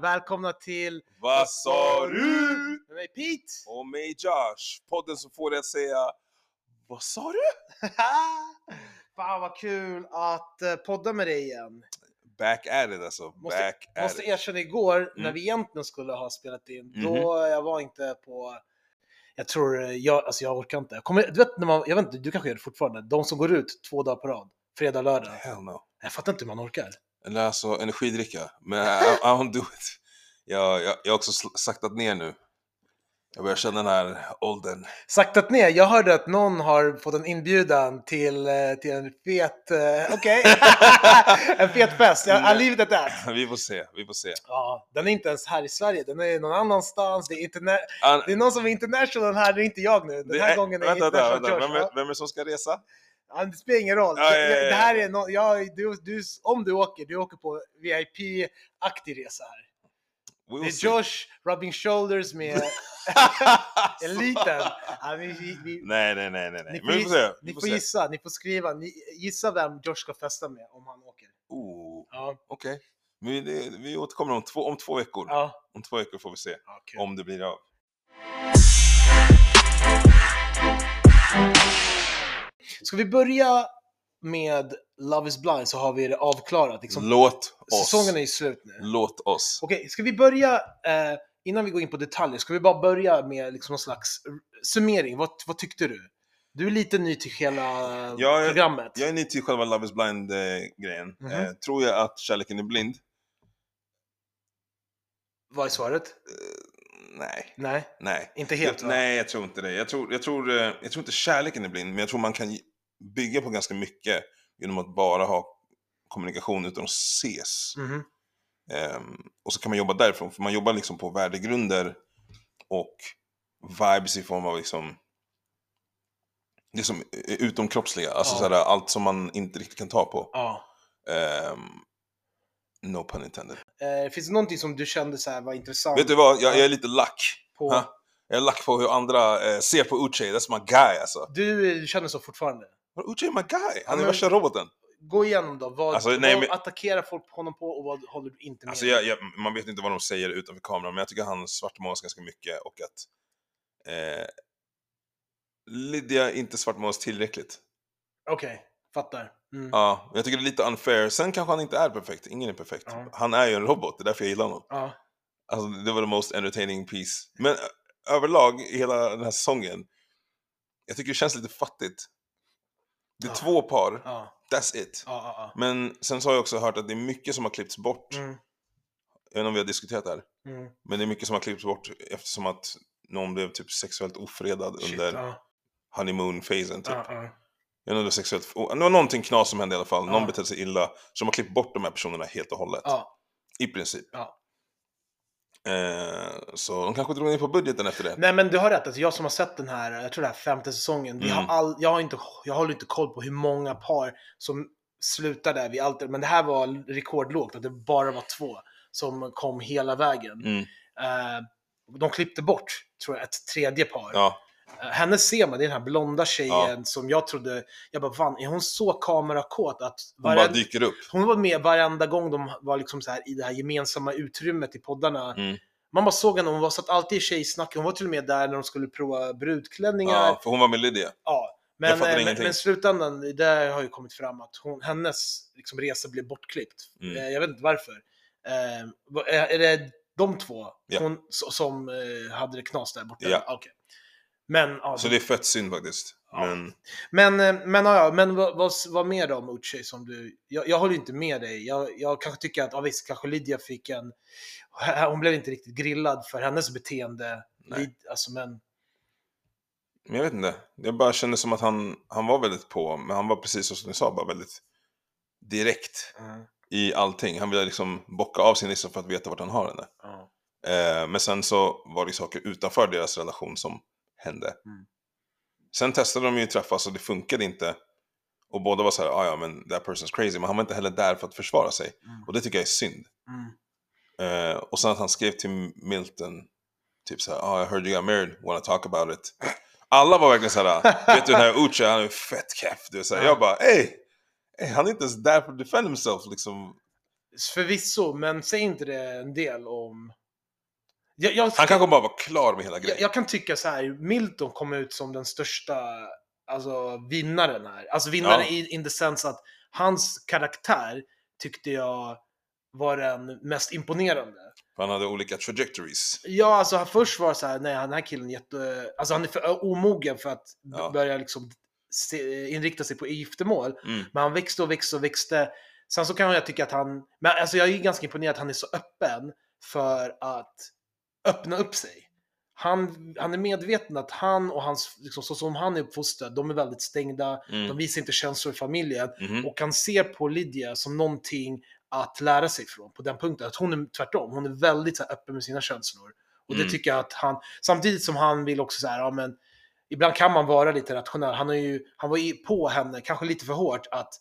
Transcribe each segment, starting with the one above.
Välkomna till Vad sa du? med mig Pete! Och mig Josh, podden som får dig att säga Vad sa du? Fan vad kul att eh, podda med dig igen. Back at it alltså, Måste, back måste erkänna igår när Mm. vi egentligen skulle ha spelat in, Mhm. då jag var inte på jag tror, eh, jag, alltså jag orkar inte. Kommer, du vet när man, jag vet inte, du kanske gör det fortfarande, de som går ut två dagar på rad, fredag, lördag. Hell no. Jag fattar inte hur man orkar. Eller alltså energidricka, men I, I don't do it. Jag, jag, jag har också saktat ner nu. Jag börjar känna den här åldern. Saktat ner, jag hörde att någon har fått en inbjudan till, eh, till en fet, eh, okej, en fet fest. Jag, I leave it at that. Vi får se, vi får se. Ja, den är inte ens här i Sverige, den är någon annanstans. Det är, interna- An- det är någon som är international här, det är inte jag nu. Den det här är- gången är vänta, vänta, international vänta. Josh. Vem, är, vem är det som ska resa? Ja, det spelar ingen roll. Ja, ja, ja, Det ja. här är no- jag, du, du, om du åker, du åker på VIP-aktig resa här. We Det är see. Josh rubbing shoulders med en liten. Ja, vi, vi, Nej, nej, nej, nej. Ni får, vi får se. ni får gissa, ni får skriva. Ni, gissa vem Josh ska festa med om han åker. Oh, Ja, Okej. Men Vi, det- vi återkommer om två, om två veckor. ja. Om två veckor får vi se kul. om det blir av. Ska vi börja med Love is blind så har vi det avklarat. Liksom, Låt oss. säsongen är ju slut nu. Låt oss. Okej, ska vi börja, eh, innan vi går in på detaljer, ska vi bara börja med liksom någon slags summering? Vad, vad tyckte du? Du är lite ny till hela Jag programmet. Jag är ny till själva Love is blind-grejen. Mhm. eh, tror jag att kärleken är blind? Vad är svaret? Nej. Nej, Nej. inte helt jag, va? nej, jag tror inte det. Jag tror, jag, tror, eh, jag tror inte kärleken är blind, men jag tror man kan bygga på ganska mycket genom att bara ha kommunikation utan att ses. Mhm. Ehm, och så kan man jobba därifrån, för man jobbar liksom på värdegrunder och vibes i form av liksom det som är utomkroppsliga, alltså Ja. såhär, allt som man inte riktigt kan ta på. Ja. Ehm, no pun intended. Eh, finns det någonting som du kände så var intressant? Vet du vad, jag, jag är lite lack. På... Ha? Jag är lack på hur andra eh, ser på Uche, that's my guy alltså. Du känner så fortfarande? Men Uche är my guy, han är men- värsta roboten. Gå igenom då. Vad, Alltså, nej, vad men- attackerar folk på honom på och vad håller du inte med Alltså om? jag, jag, man vet inte vad de säger utanför kameran, men jag tycker han svartmålas ganska mycket och att eh, Lydia inte svartmålas tillräckligt. Okej, fattar. Mm. Ja, jag tycker det är lite unfair. Sen kanske han inte är perfekt, ingen är perfekt. Ja. Han är ju en robot, det är därför jag gillar honom. Ja. Alltså det var the most entertaining piece. Men ö- överlag, i hela den här säsongen, jag tycker det känns lite fattigt. Det är Ja. två par, Ja, that's it. ja. Men sen så har jag också hört att det är mycket som har klippts bort. Mm. Jag vet inte om vi har diskuterat det här. Mm. Men det är mycket som har klippts bort eftersom att någon blev typ sexuellt ofredad Shit, under ja. honeymoon-phasen typ. Ja, ja. Jag vet inte sexuellt... Det var någonting knas som hände i alla fall. Någon betedde sig illa. Så de har klippt bort de här personerna helt och hållet. I princip. ja. Eh, så de kanske drog ner på budgeten efter det. Nej men du har rätt, alltså jag som har sett den här, jag tror det här femte säsongen, Mm. har all, jag, har inte, jag håller inte koll på hur många par som slutar där vid allt, men det här var rekordlågt, att det bara var två som kom hela vägen. Mm. Eh, de klippte bort, tror jag, ett tredje par. Ja, henne ser man, det är den här blonda tjejen som jag trodde, jag bara fan, är hon så kamerakåt att hon bara varenda- dyker upp. hon var med varenda gång de var liksom så här i det här gemensamma utrymmet i poddarna. Mm. Man bara såg henne, hon var satt alltid i tjejsnack. Hon var till och med där när de skulle prova brudklänningar. Ja, för hon var med Lydia. Ja. Men, eh, men, men slutändan, det där har ju kommit fram att hon, hennes liksom, resa blev bortklippt. Mm. Eh, jag vet inte varför. Eh, vad- är, det de två Ja. hon, so- som eh, hade det knas där borta? Ja. Okej. Men, ja, Så det är fett synd faktiskt. Ja. Men men, eh, men, ja, men vad, vad, vad mer då om Uche som du... Jag, jag håller inte med dig. Jag, jag kanske tycker att, ja visst, kanske Lydia fick en... Hon blev inte riktigt grillad för hennes beteende. Lid, alltså, men... Men jag vet inte. Jag bara kände som att han, han var väldigt på, men han var precis som du sa, bara väldigt direkt Mm, i allting. Han ville liksom bocka av sin lista för att veta vart han har henne. ja. Eh, men sen så var det saker utanför deras relation som hände. Mm. Sen testade de ju träffas och det funkade inte. Och båda var så här, "Ah, ja men that person's crazy. Men han var inte heller där för att försvara sig. Mm. Och det tycker jag är synd. Mm. Eh, och sen att han skrev till Milton, typ så här, ah, I heard you got married, wanna talk about it. Alla var verkligen såhär, vet du den här Uche, han är fett keff. Du. Jag bara, ey! ey, Han är inte ens där för att defend himself liksom. Förvisso, men säg inte det en del om... Jag, jag, Han kanske bara var klar med hela jag, grejen. jag kan tycka så här, Milton kom ut som den största alltså, vinnaren här. Alltså vinnaren Ja. i in the sense att hans karaktär tyckte jag var den mest imponerande. Han hade olika trajectories. Ja, alltså först var det så här, nej den här killen är jätte... Alltså han är för omogen för att Ja. börja liksom se, inrikta sig på giftermål. Mm. Men han växte och växte och växte. Sen så kan jag tycka att han, men alltså jag är ganska imponerad att han är så öppen för att öppna upp sig. Han, han är medveten att han och hans, liksom, så som han är uppfostrad, de är väldigt stängda, Mm. de visar inte känslor i familjen. Mhm. Och han ser på Lydia som någonting att lära sig från på den punkten. Att hon är tvärtom, hon är väldigt så här, öppen med sina känslor. Och det Mm. tycker jag att han, samtidigt som han vill också så här, ja men ibland kan man vara lite rationell. Han, har ju, han var ju på henne, kanske lite för hårt, att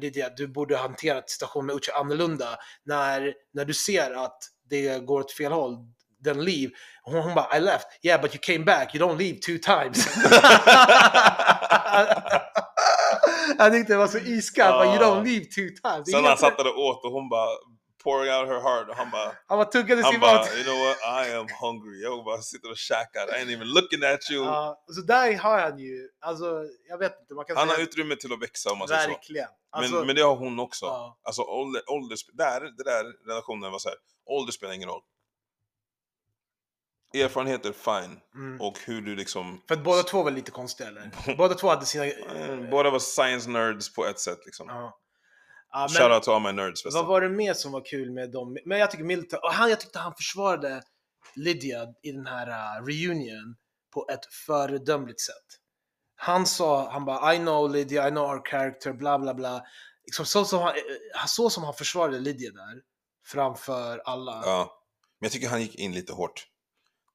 Lydia, du borde hantera situationen med Uche annorlunda. När, när du ser att det går åt fel håll, den leave. Hon, hon bara, I left. Yeah, but you came back. You don't leave two times. jag tyckte det var så iskallt. bara, You don't leave two times. Sen han satt där och åt och hon bara pouring out her heart och han bara han var tuggade sin bara, mat. you know what, I am hungry. Jag bara sitter och käkar, I ain't even looking at you. Ja, så där har han ju, alltså jag vet inte, man kan Han har säga utrymme till att växa om man säger så. verkligen. Men, Alltså, men det har hon också. ja. Alltså ålder, ålder, där, det där relationen var så här. ålder spelar ingen roll. Erfarenheter, fine. mm. Och hur du liksom... För att båda två var lite konstiga eller? Båda två hade sina... Eh, Båda var science nerds på ett sätt liksom. Ja. Ja, Shout out to all my nerds förresten. vad var det mer som var kul med dem? Men jag tycker Milton, och han, jag tyckte han försvarade Lydia i den här uh, reunion på ett föredömligt sätt. Han sa, han bara I know Lydia, I know our character, bla bla bla. Liksom så, som han, eh, så som han försvarade Lydia där, framför alla. Ja. Men jag tycker han gick in lite hårt.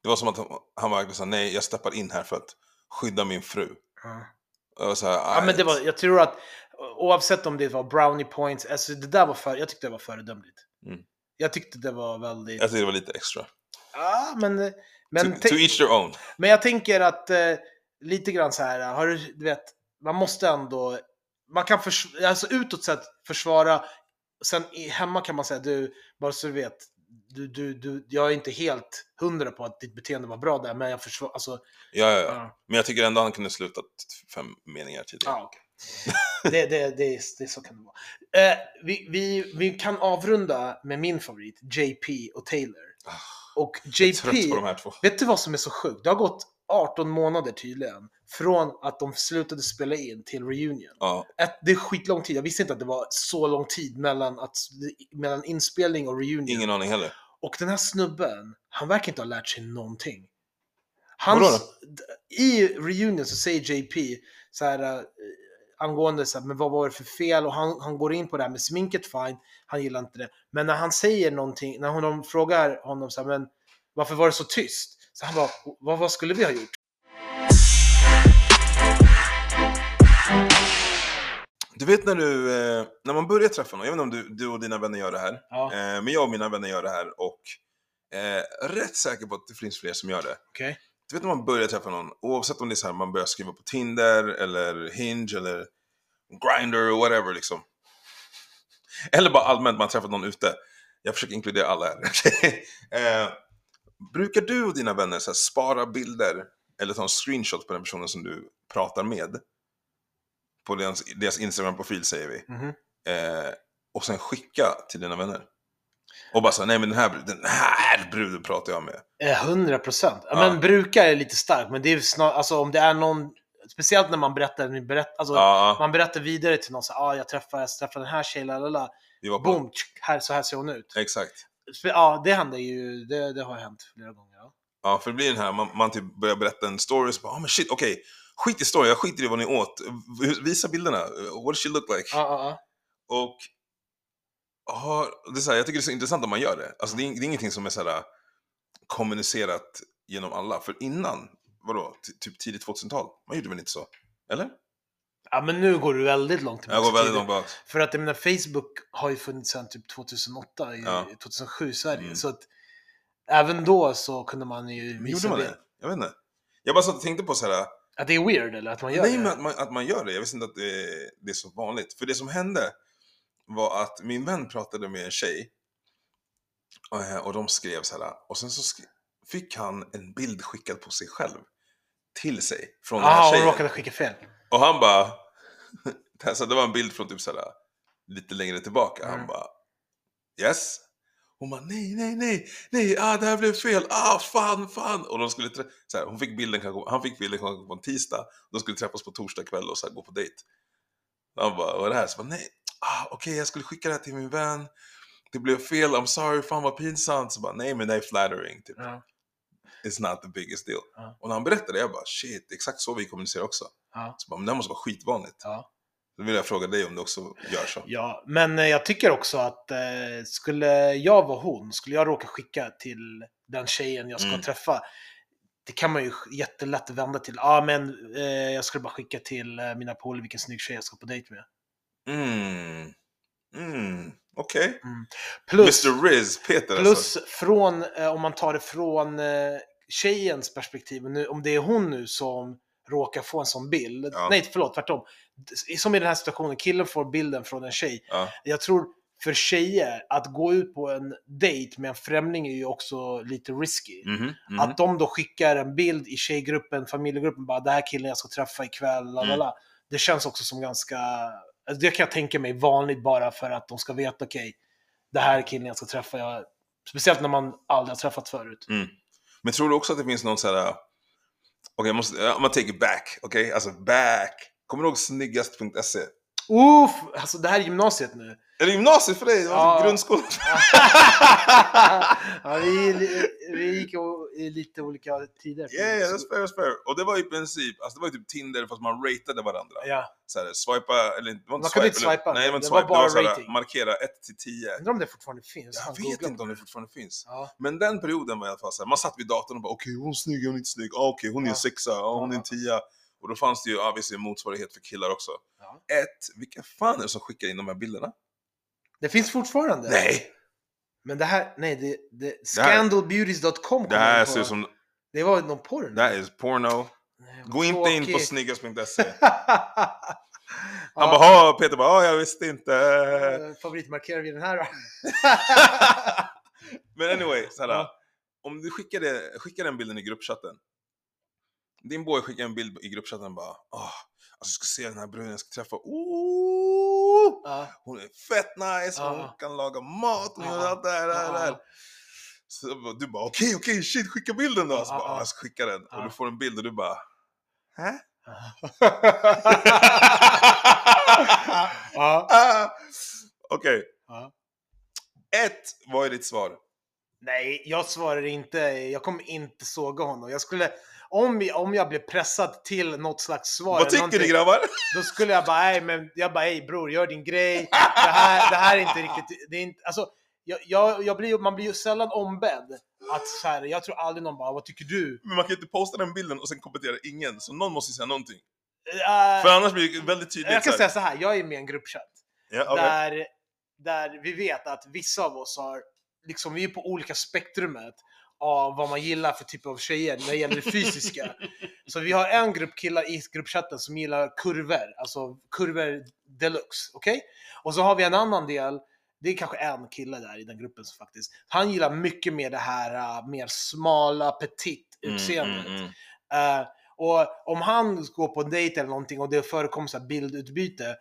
Det var som att han, han verkligen sa nej, jag steppar in här för att skydda min fru. Ja. Och så här, Ja, men det var, jag tror att oavsett om det var brownie points, alltså det där var för, jag tyckte det var föredömligt. Mm. Jag tyckte det var väldigt... Jag tyckte det var lite extra. Ja, men... Men, to, to each their own. men jag tänker att eh, lite grann så här, har du, du vet, man måste ändå... Man kan förs- alltså utåt sett försvara, sen hemma kan man säga du, bara så du vet, du, du, du, jag är inte helt hundra på att ditt beteende var bra där, men jag försvarar, alltså... Ja, ja, ja. Ja, Men jag tycker ändå han kunde slutat fem meningar tidigare. ja okej. det, det, det, det, så kan det vara. Eh, vi, vi, vi kan avrunda med min favorit, JP och Taylor. Och JP... Vet du vad som är så sjukt? Det har gått 18 månader tydligen. Från att de slutade spela in till reunion. Ja, Ett, det är skitlång tid. Jag visste inte att det var så lång tid mellan, att, mellan inspelning och reunion. ingen aning heller. Och den här snubben, han verkar inte ha lärt sig någonting. Hans, I reunion så säger JP så här, eh, angående så här, men vad var det för fel och han, han går in på det här med sminket, fine, han gillar inte det. Men när han säger någonting, när hon, de frågar honom så här, men varför var det så tyst? Så han bara, vad, vad skulle vi ha gjort? Du vet när du, eh, när man börjar träffa någon, jag vet inte om du, du och dina vänner gör det här, Ja, eh, men jag och mina vänner gör det här och eh, rätt säker på att det finns fler som gör det. okej. Du vet när man börjar träffa någon, oavsett om det är så här, man börjar skriva på Tinder eller Hinge eller Grindr och whatever liksom. Eller bara allmänt, man har träffat någon ute. Jag försöker inkludera alla här. eh, brukar du och dina vänner så här, spara bilder eller ta en screenshot på den personen som du pratar med? På deras, deras Instagram-profil säger vi. Mhm. Eh, och sen skicka till dina vänner. Och bara så nej men den här, den här bruden pratar jag med. Eh, 100 procent. Ja. Men brukar är lite starkt, men det är snar, alltså om det är någon, speciellt när man berättar, berätt, alltså, Ja, man berättar vidare till någon så ah, jag träffade, jag träffade den här tjejen, lalala. boom, tsk, här, så här ser hon ut. Exakt. Ja, det händer ju, det, det har hänt flera gånger. Ja. Ja, för det blir den här, man, man typ börjar berätta en story, så bara, ah, men shit, okej, skit i story, jag skiter i vad ni åt, visa bilderna, what does she look like? Ja, ja, ja. Och, det är så här, jag tycker det är så intressant att man gör det. Alltså det är, det är ingenting som är så här kommunicerat genom alla, för innan, vadå, Ty- typ tidigt 2000-tal, man gjorde väl inte så? Eller? Ja, men nu går du väldigt långt Jag går väldigt långt bak. För att jag menar, Facebook har ju funnits sedan typ 2008, i, Ja. 2007 i Sverige. Mm. Så att även då så kunde man ju visa gjorde man det? Jag vet inte. Jag bara satt och tänkte på så här. Att det är weird eller att man gör Nej, det? men att man, att man gör det. Jag visste inte att det, det är så vanligt. För det som hände var att min vän pratade med en tjej. eh, Och de skrev så här. Och sen så fick han en bild skickad på sig själv. Till sig. Från den Ja, här hon tjejen. råkade skicka fel. Och han bara... alltså det var en bild från typ såhär, lite längre tillbaka. Han Mm. bara... Yes? Hon bara nej, nej, nej, nej, ah, det här blev fel, ah, fan, fan. Och de skulle så här, hon fick bilden han fick bilden kanske på en tisdag. De skulle träffas på torsdag kväll och så här, gå på dejt. Han bara, vad är det här? Så bara, nej, ah, okej, jag skulle skicka det här till min vän. Det blev fel, I'm sorry, fan vad pinsamt. Så bara, nej men det är flattering. Typ. Ja. It's not the biggest deal. Ja. Och när han berättade, jag bara, shit, exakt så vi kommunicerar också. Ja. Så bara, men det här måste vara skitvanligt. Ja. Då vill jag fråga dig om du också gör så. ja, men eh, jag tycker också att eh, skulle jag vara hon, skulle jag råka skicka till den tjejen jag ska Mm. träffa, det kan man ju jättelätt vända till. Ja, men eh, jag skulle bara skicka till eh, mina polare vilken snygg tjej jag ska på dejt med. Mm. Mm. Okej. Plus, Mr Riz, Peter plus alltså. från, eh, om man tar det från eh, tjejens perspektiv, nu, om det är hon nu som råkar få en sån bild. Ja. Nej, förlåt, tvärtom. Som i den här situationen, killen får bilden från en tjej. Ja. Jag tror för tjejer, att gå ut på en dejt med en främling är ju också lite risky. Mhm, mhm. Att de då skickar en bild i tjejgruppen, familjegruppen, bara det här killen jag ska träffa ikväll, la, la, Mm. Det känns också som ganska, alltså det kan jag tänka mig vanligt bara för att de ska veta, okej, det här är killen jag ska träffa. Jag, speciellt när man aldrig har träffat förut. Men tror du också att det finns någon sån här... Okej, okay, om I'm gonna take it back. Okej? Alltså back. Kommer du ihåg snyggast.se? Uff, alltså det här är gymnasiet nu. Är det gymnasiet för dig? Det var Ja. grundskolan. ja, vi, vi gick i lite olika tider. Yeah, yeah, that's fair, that's fair. Och det var i princip, alltså det var typ Tinder fast man ratade varandra. Ja, Så här, swipa, eller det var inte Man kunde inte swipa. Nej, det var inte Det var swipe, det var bara så här, rating. markera 1 till 10. undrar om det fortfarande finns. Jag vet inte om det fortfarande finns. Ja. Men den perioden var i alla fall så här, man satt vid datorn och bara okej hon är snygg, hon är inte snygg, ah, okej hon är en Ja. sexa, ah, hon är en tia. Och då fanns det ju obviously en motsvarighet för killar också. Ja. Ett, vilka fan är det som skickar in de här bilderna? Det finns fortfarande. Nej! Men det här, nej, det, det, Det scandalbeauties.com Det här ser ut som, Det var någon porr. det här är porno. Nej, Gå inte in på tråkigt. snyggast.se. ja, Han bara, Peter bara, jag visste inte. eh, Favoritmarkerar vi den här då? Men anyway, så här, Ja. om du skickade, skickar den bilden i gruppchatten. Din boy skickar en bild i gruppchatten bara, ah, alltså jag ska se den här bruden jag ska träffa. Ooh, Hon är fett nice, hon kan laga mat, hon gör allt det här, det här. Så du bara, okej, okej, shit, skicka bilden då. Så bara, ja. jag ska skicka den. Och du får en bild och du bara, hä? Ah, Okej, ett, vad är ditt svar? Nej, jag svarar inte. Jag kommer inte såga honom. Jag skulle, om, om jag blev pressad till något slags svar. vad tycker ni grabbar? Då skulle jag bara, nej men, jag bara, hej bror, gör din grej. Det här, det här är inte riktigt, det är inte, alltså, jag, jag, jag blir, ju- man blir ju sällan ombedd att så här, jag tror aldrig någon bara, vad tycker du? Men man kan inte posta den bilden och sen kommentera ingen, så någon måste ju säga någonting. Eh, För annars blir det väldigt tydligt. jag kan så säga så här, jag är med i en gruppchatt. Ja, okej. där, där vi vet att vissa av oss har, liksom vi är på olika spektrumet av vad man gillar för typ av tjejer när det gäller det fysiska. Så vi har en grupp killar i gruppchatten som gillar kurvor, alltså kurvor deluxe, okej? Och så har vi en annan del, det är kanske en kille där i den gruppen som faktiskt, han gillar mycket mer det här äh, mer smala, petit utseendet. Mm, mm, mm. Eh, och om han går på en dejt eller någonting och det förekommer så här bildutbyte.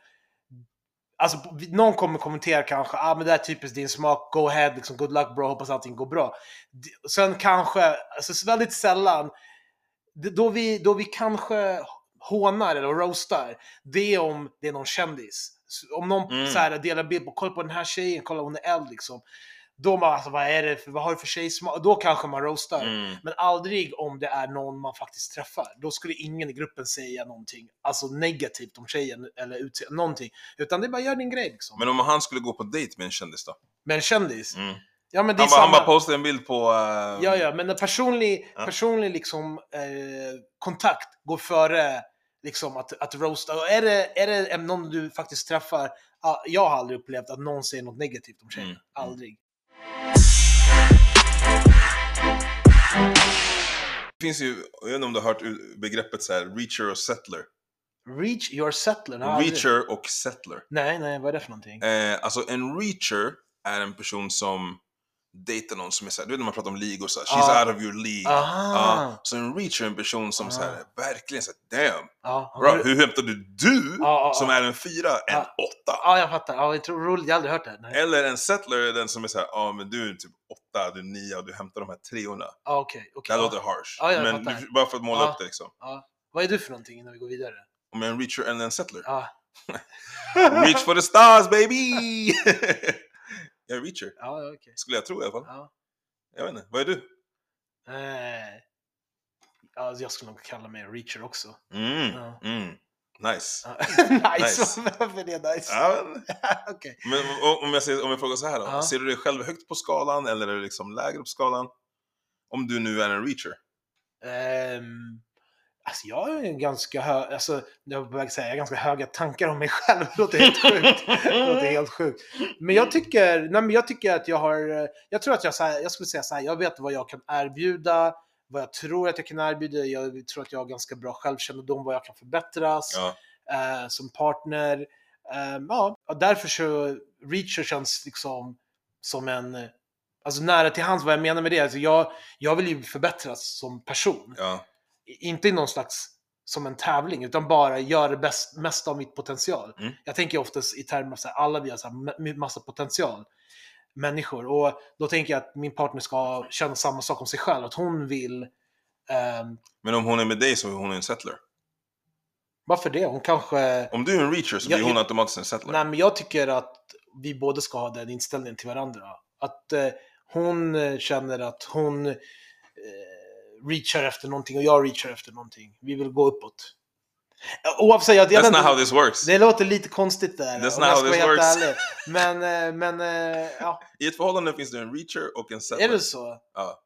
Alltså någon kommer kommentera kanske, ah men det här är typiskt din smak, go ahead, liksom good luck bro, hoppas allting går bra. Sen kanske, alltså väldigt sällan, då vi, då vi kanske hånar eller roastar, det är om det är någon kändis. Om någon Mm. så här, delar bild på, kolla på den här tjejen, kolla hon är eld liksom. Då man alltså, vad är det för, vad har du för tjejsmak? Då kanske man roastar. Mm. Men aldrig om det är någon man faktiskt träffar. Då skulle ingen i gruppen säga någonting alltså negativt om tjejen eller utseende, någonting. Utan det är bara gör din grej liksom. Men om han skulle gå på dejt med en kändis då? Men en kändis, Mm. ja men det Han, bara, han samma. bara postade en bild på... eh, Ja, ja, men en personlig, Ja. personlig liksom, eh, kontakt går före liksom, att, att roasta. Och är det, är det någon du faktiskt träffar, jag har aldrig upplevt att någon säger något negativt om tjejen. Mm, mm. Aldrig. Det finns ju, jag vet inte om du har hört begreppet så här, reacher och settler. Reach your settler? Nej. Reacher och settler. Nej, nej, vad är det för någonting? Eh, alltså en reacher är en person som dejtar någon som är såhär, du vet när man pratar om ligor såhär, she's Ah. out of your league. Aha! Ja, så en reacher är en person som Ah. så här, verkligen såhär, damn, bra, bör- hur hämtade du ja, som är en fyra, en Ah. åtta? Ja, jag fattar. Ja, jag tror roligt. Jag har aldrig hört det. Nej. Eller en settler är den som är såhär, ja men du är typ åtta, du är nio och du hämtar de här treorna. Ja, okej. okej, Det här ja. låter harsh. Ja, jag men du, bara för att måla Ja. upp det liksom. Ja. Vad är du för någonting innan vi går vidare? Om jag är en reacher eller en settler. Ja. Reach for the stars baby! jag är reacher, Ja, ja, okej. skulle jag tro i alla fall. Ja. Jag vet inte, vad är du? Eh, ja, jag skulle nog kalla mig reacher också. Mm, Ja. mm. Nice. Nice! Nice. Varför är det nice? Ja, men, okej. men om jag, säger, om jag frågar så här då. Ja. Ser du dig själv högt på skalan eller är du liksom lägre på skalan? Om du nu är en reacher. Ehm, alltså jag är ganska hög, alltså jag på väg säga, jag har ganska höga tankar om mig själv. Det låter helt sjukt. Det låter helt sjukt. Men jag tycker, nej men jag tycker att jag har, eh, jag tror att jag, så här, jag skulle säga så här, jag vet vad jag kan erbjuda, vad jag tror att jag kan erbjuda, jag tror att jag har ganska bra självkännedom, vad jag kan förbättras Ja. eh, som partner. Ehm, ja, och därför så, Reacher känns liksom som en, eh, alltså nära till hands vad jag menar med det. Alltså jag, jag vill ju förbättras som person. ja. Inte i någon slags som en tävling, utan bara göra det bäst, mesta av mitt potential. Mm. Jag tänker oftast i termer av här, alla vi har så här, ma- massa potential människor. Och då tänker jag att min partner ska känna samma sak om sig själv, att hon vill ehm, Men om hon är med dig så är hon en settler. varför det? Hon kanske... Om du är en reacher så blir hon ja. automatiskt en settler. Nej, men jag tycker att vi båda ska ha den inställningen till varandra. Att eh, hon eh, känner att hon eh, reachar efter någonting och jag reachar efter någonting. Vi vill gå uppåt. Oavsett, jag, jag That's not how this works. det låter lite konstigt där. That's not how this works. ärlig. Men, eh, men eh, ja, I ett förhållande finns det en reacher och en settler. är det så? Ja.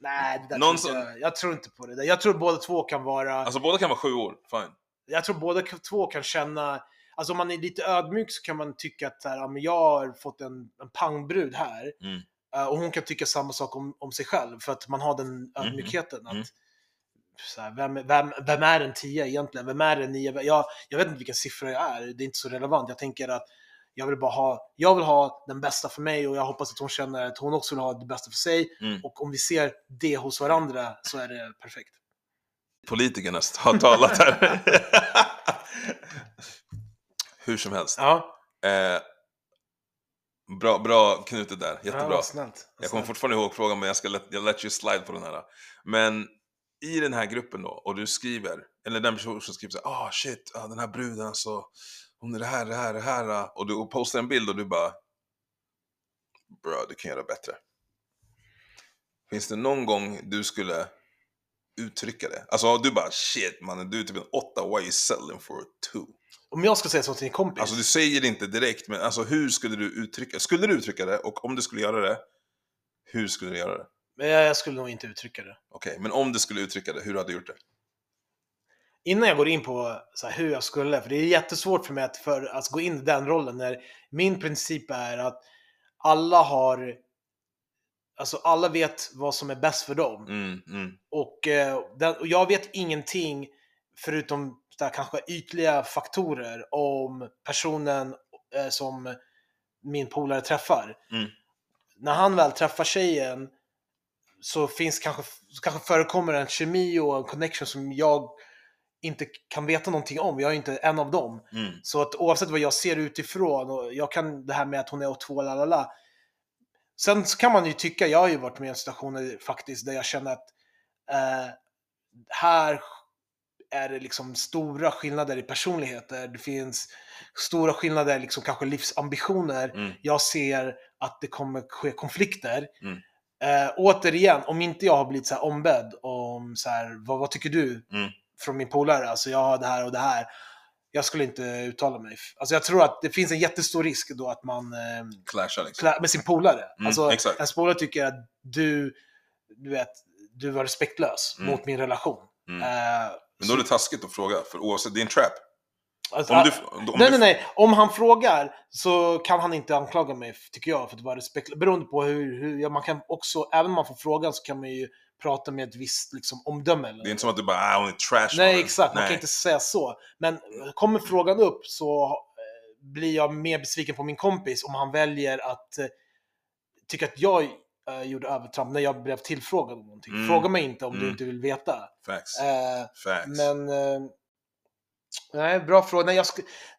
Nej, det Någon som- jag. jag tror inte på det där. Jag tror båda två kan vara... Alltså båda kan vara sju år, fine. jag tror båda två kan känna, alltså om man är lite ödmjuk så kan man tycka att här, ja, men jag har fått en, en pangbrud här. Mm. Eh, och hon kan tycka samma sak om, om sig själv för att man har den ödmjukheten. Mm. Att, så här, vem, vem, vem är en tia egentligen? Vem är en nio? Jag, jag vet inte vilken siffra jag är, det är inte så relevant. Jag tänker att jag vill bara ha, jag vill ha den bästa för mig och jag hoppas att hon känner att hon också vill ha det bästa för sig. Mm. Och om vi ser det hos varandra så är det perfekt. Politikerna har talat här. Hur som helst. Ja, Eh, bra, bra knutet där, ja jättebra. vad snällt. Vad Jag kommer snällt. fortfarande ihåg frågan men jag ska let, jag let you slide på den här. Men i den här gruppen då, och du skriver, eller den personen som skriver så här, ah shit, ah, den här bruden alltså, hon är det här, det här, det här. ah." Och du postar en bild och du bara, bra du kan göra bättre. Finns det någon gång du skulle uttrycka det? Alltså du bara, shit mannen, du är typ en åtta, why you selling for a two? Om jag ska säga så till en kompis. Alltså du säger det inte direkt, men alltså hur skulle du uttrycka Skulle du uttrycka det? Och om du skulle göra det, hur skulle du göra det? Men jag, skulle nog inte uttrycka det. Okej, men om du skulle uttrycka det, hur hade du gjort det? Innan jag går in på så här, hur jag skulle, för det är jättesvårt för mig att, för, att gå in i den rollen när min princip är att alla har, alltså alla vet vad som är bäst för dem. Mm, mm, Och, eh, den, och jag vet ingenting förutom här, kanske ytliga faktorer om personen eh, som min polare träffar. Mm. När han väl träffar tjejen så finns kanske, så kanske förekommer en kemi och en connection som jag inte kan veta någonting om. Jag är inte en av dem. mm, Så att oavsett vad jag ser utifrån, och jag kan det här med att hon är åt två, lalala. Sen så kan man ju tycka, jag har ju varit med i situationer faktiskt där jag känner att eh, här är det liksom stora skillnader i personligheter. Det finns stora skillnader, liksom kanske livsambitioner. mm, Jag ser att det kommer ske konflikter. Mm. Eh, återigen, om inte jag har blivit så ombedd om så här, vad, vad tycker du Mm. från min polare? Alltså jag har det här och det här. Jag skulle inte uttala mig. Alltså jag tror att det finns en jättestor risk då att man eh, Clasha liksom. med sin polare. Mm, alltså exakt. ens polare tycker att du, du vet, du var respektlös Mm. mot min relation. Mm. Eh, Men då är det taskigt att fråga, för oavsett, det är en trap. Alltså, Om ah, du, om nej, du, nej, nej. Om han frågar så kan han inte anklaga mig, tycker jag, för att vara respektlös. Beroende på hur, hur ja, man kan också, även om man får frågan så kan man ju prata med ett visst liksom, omdöme. Eller? Det är inte som att du bara, ah, hon är trash. Nej, mannen." exakt. Man Nej. kan inte säga så. Men eh, kommer frågan upp så eh, blir jag mer besviken på min kompis om han väljer att eh, tycka att jag eh, gjorde övertramp när jag blev tillfrågad om någonting. Mm. Fråga mig inte om du Mm. inte vill veta. Facts. Eh, Facts. men... Nej, bra fråga. Nej, jag,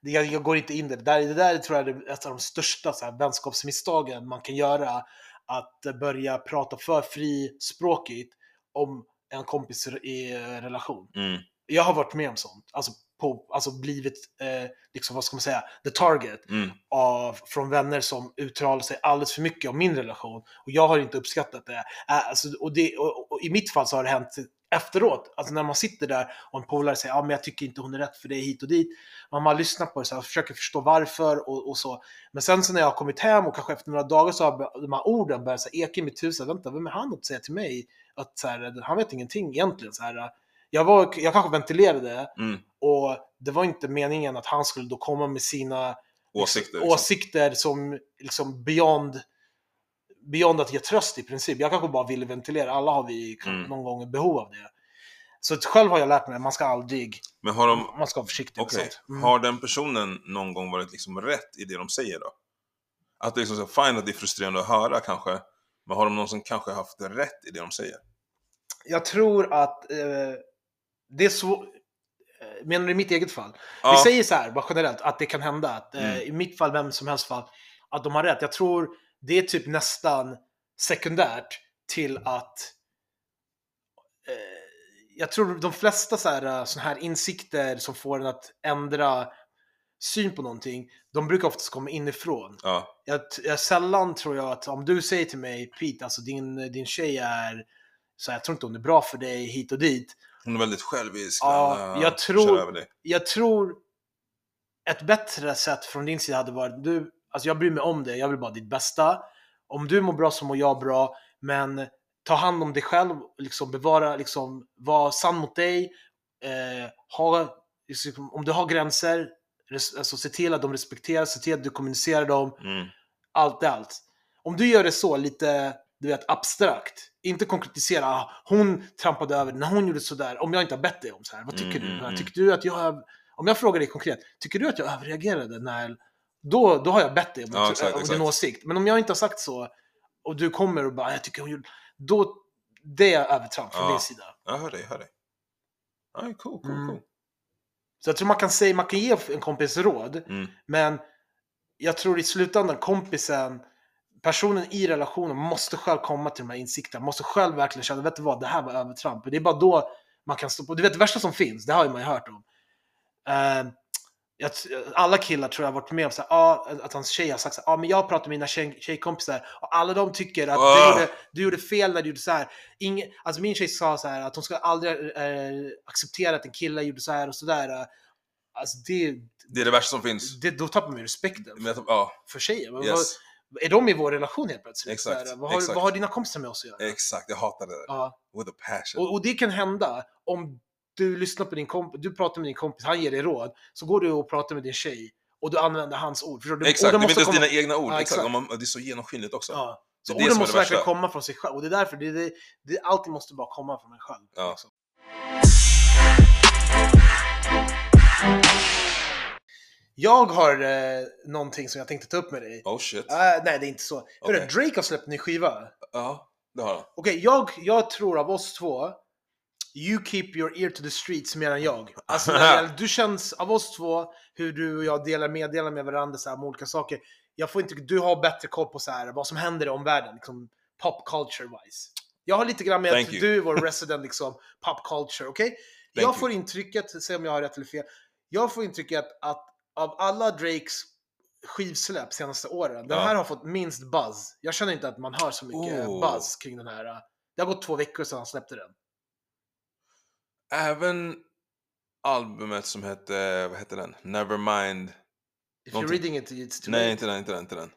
jag, jag går inte in i det. Det där, det där tror jag är ett av de största så här, vänskapsmisstagen man kan göra. Att börja prata för frispråkigt om en kompis i relation. Mm. Jag har varit med om sånt. Alltså, på, alltså blivit, eh, liksom, vad ska man säga, the target Mm. av, från vänner som uttalar sig alldeles för mycket om min relation. Och jag har inte uppskattat det. Alltså, och, det och, och I mitt fall så har det hänt efteråt. Alltså när man sitter där och en polare säger ja men jag tycker inte hon är rätt för dig hit och dit. Man har lyssnat på det så här, försöker förstå varför och, och så. Men sen så när jag har kommit hem och kanske efter några dagar så har de här orden börjat så här, eka i mitt huvud. Så här, Vänta, vem är han att säga till mig? Att så här, han vet ingenting egentligen. Så här, jag, var, jag kanske ventilerade Mm. och det var inte meningen att han skulle då komma med sina Åsikter. liksom. åsikter som liksom beyond, beyond att ge tröst i princip. Jag kanske bara ville ventilera, alla har vi Mm. någon gång behov av det. Så själv har jag lärt mig att man ska aldrig, Men har de, man ska vara försiktig okej, med sånt. Mm. har den personen någon gång varit liksom rätt i det de säger då? Att det är liksom så, fine att det är frustrerande att höra kanske, men har de någon som kanske haft rätt i det de säger? Jag tror att eh, det är så, eh, menar du i mitt eget fall? Ja. Vi säger så här, bara generellt, att det kan hända. Att, eh, Mm. I mitt fall, vem som helst fall, att de har rätt. Jag tror det är typ nästan sekundärt till att eh, jag tror de flesta så här, såna här insikter som får en att ändra syn på någonting, de brukar oftast komma inifrån. Ja. Jag, jag sällan tror jag att om du säger till mig, Pete, alltså din, din tjej är, så här, jag tror inte hon är bra för dig hit och dit. Hon är väldigt självisk. Ja, jag eh, tror- jag tror ett bättre sätt från din sida hade varit, du, alltså jag bryr mig om dig, jag vill bara ditt bästa. Om du mår bra så mår jag bra, men ta hand om dig själv, liksom bevara, liksom, var sann mot dig. Eh, ha, liksom, om du har gränser, res, alltså se till att de respekteras, se till att du kommunicerar dem, Mm. allt allt. Om du gör det så, lite du vet, abstrakt, inte konkretisera, ah, hon trampade över när hon gjorde sådär, om jag inte har bett dig om så här, vad tycker Mm, du? mm, mm. Tycker du att jag, om jag frågar dig konkret, tycker du att jag överreagerade när, då, då har jag bett dig om, Ja, om exakt, din exakt. åsikt. Men om jag inte har sagt så, och du kommer och bara, "Ah, jag tycker hon gjorde, då, det är övertramp från Ja. din sida. Jag hör dig, jag hör dig. Ja, cool, cool, Mm. cool. Så jag tror man kan säga, man kan ge en kompis råd, Mm. Men jag tror i slutändan kompisen, personen i relationen måste själv komma till de här insikterna. Måste själv verkligen känna, vet du vad, det här var övertramp. Det är bara då man kan stå på. Du vet det värsta som finns, det har ju man ju hört om. Eh, t- alla killar tror jag har varit med om så här, ah, att hans tjej har sagt så här, ah, men jag pratar med mina tjej, tjejkompisar och alla de tycker att Ah. du, gjorde, du gjorde fel när du gjorde så här. Ingen, alltså min tjej sa så här att hon ska aldrig eh, acceptera att en kille gjorde så här och så där. Alltså det, Det är det värsta som finns. det, då tappar man ju respekten jag- Ja, för tjejer. Men yes. Vad, är de i vår relation helt plötsligt? Exakt, Så här, vad, har, exakt. vad har dina kompisar med oss att göra? Exakt, jag hatar det där. Ja. With a passion. Och, och det kan hända om du lyssnar på din kompis, du pratar med din kompis, han ger dig råd, så går du och pratar med din tjej och du använder hans ord. Förstår du? Exakt, det är inte komma- dina egna ord. Ja, exakt. exakt. Det är så genomskinligt också. Ja. Så orden måste verkligen komma från sig själv. Och det är därför, det, det, det, allting måste bara komma från en själv. Ja. liksom. Jag har eh, någonting som jag tänkte ta upp med dig. Oh shit. Äh, nej, det är inte så. Hörru, Okej. Drake har släppt en ny skiva. Ja, det har han. Okej, jag, jag tror av oss två, you keep your ear to the streets mer än jag. Alltså, gäller- du känns, av oss två, hur du och jag delar meddelanden med varandra så här, om olika saker. Jag får inte, du har bättre koll på så här, vad som händer i omvärlden, liksom, pop culture wise. Jag har lite grann med Thank att you. du är vår resident liksom, pop culture, okej? Jag you. får intrycket, se om jag har rätt eller fel, jag får intrycket att av alla Drakes skivsläpp senaste åren, den Ja. här har fått minst buzz. Jag känner inte att man hör så mycket Oh. buzz kring den här. Det har gått två veckor sedan han släppte den. Även albumet som hette, vad hette den? Nevermind. If Någonting. you're reading it, it's too Nej, late. inte den, inte den, inte den.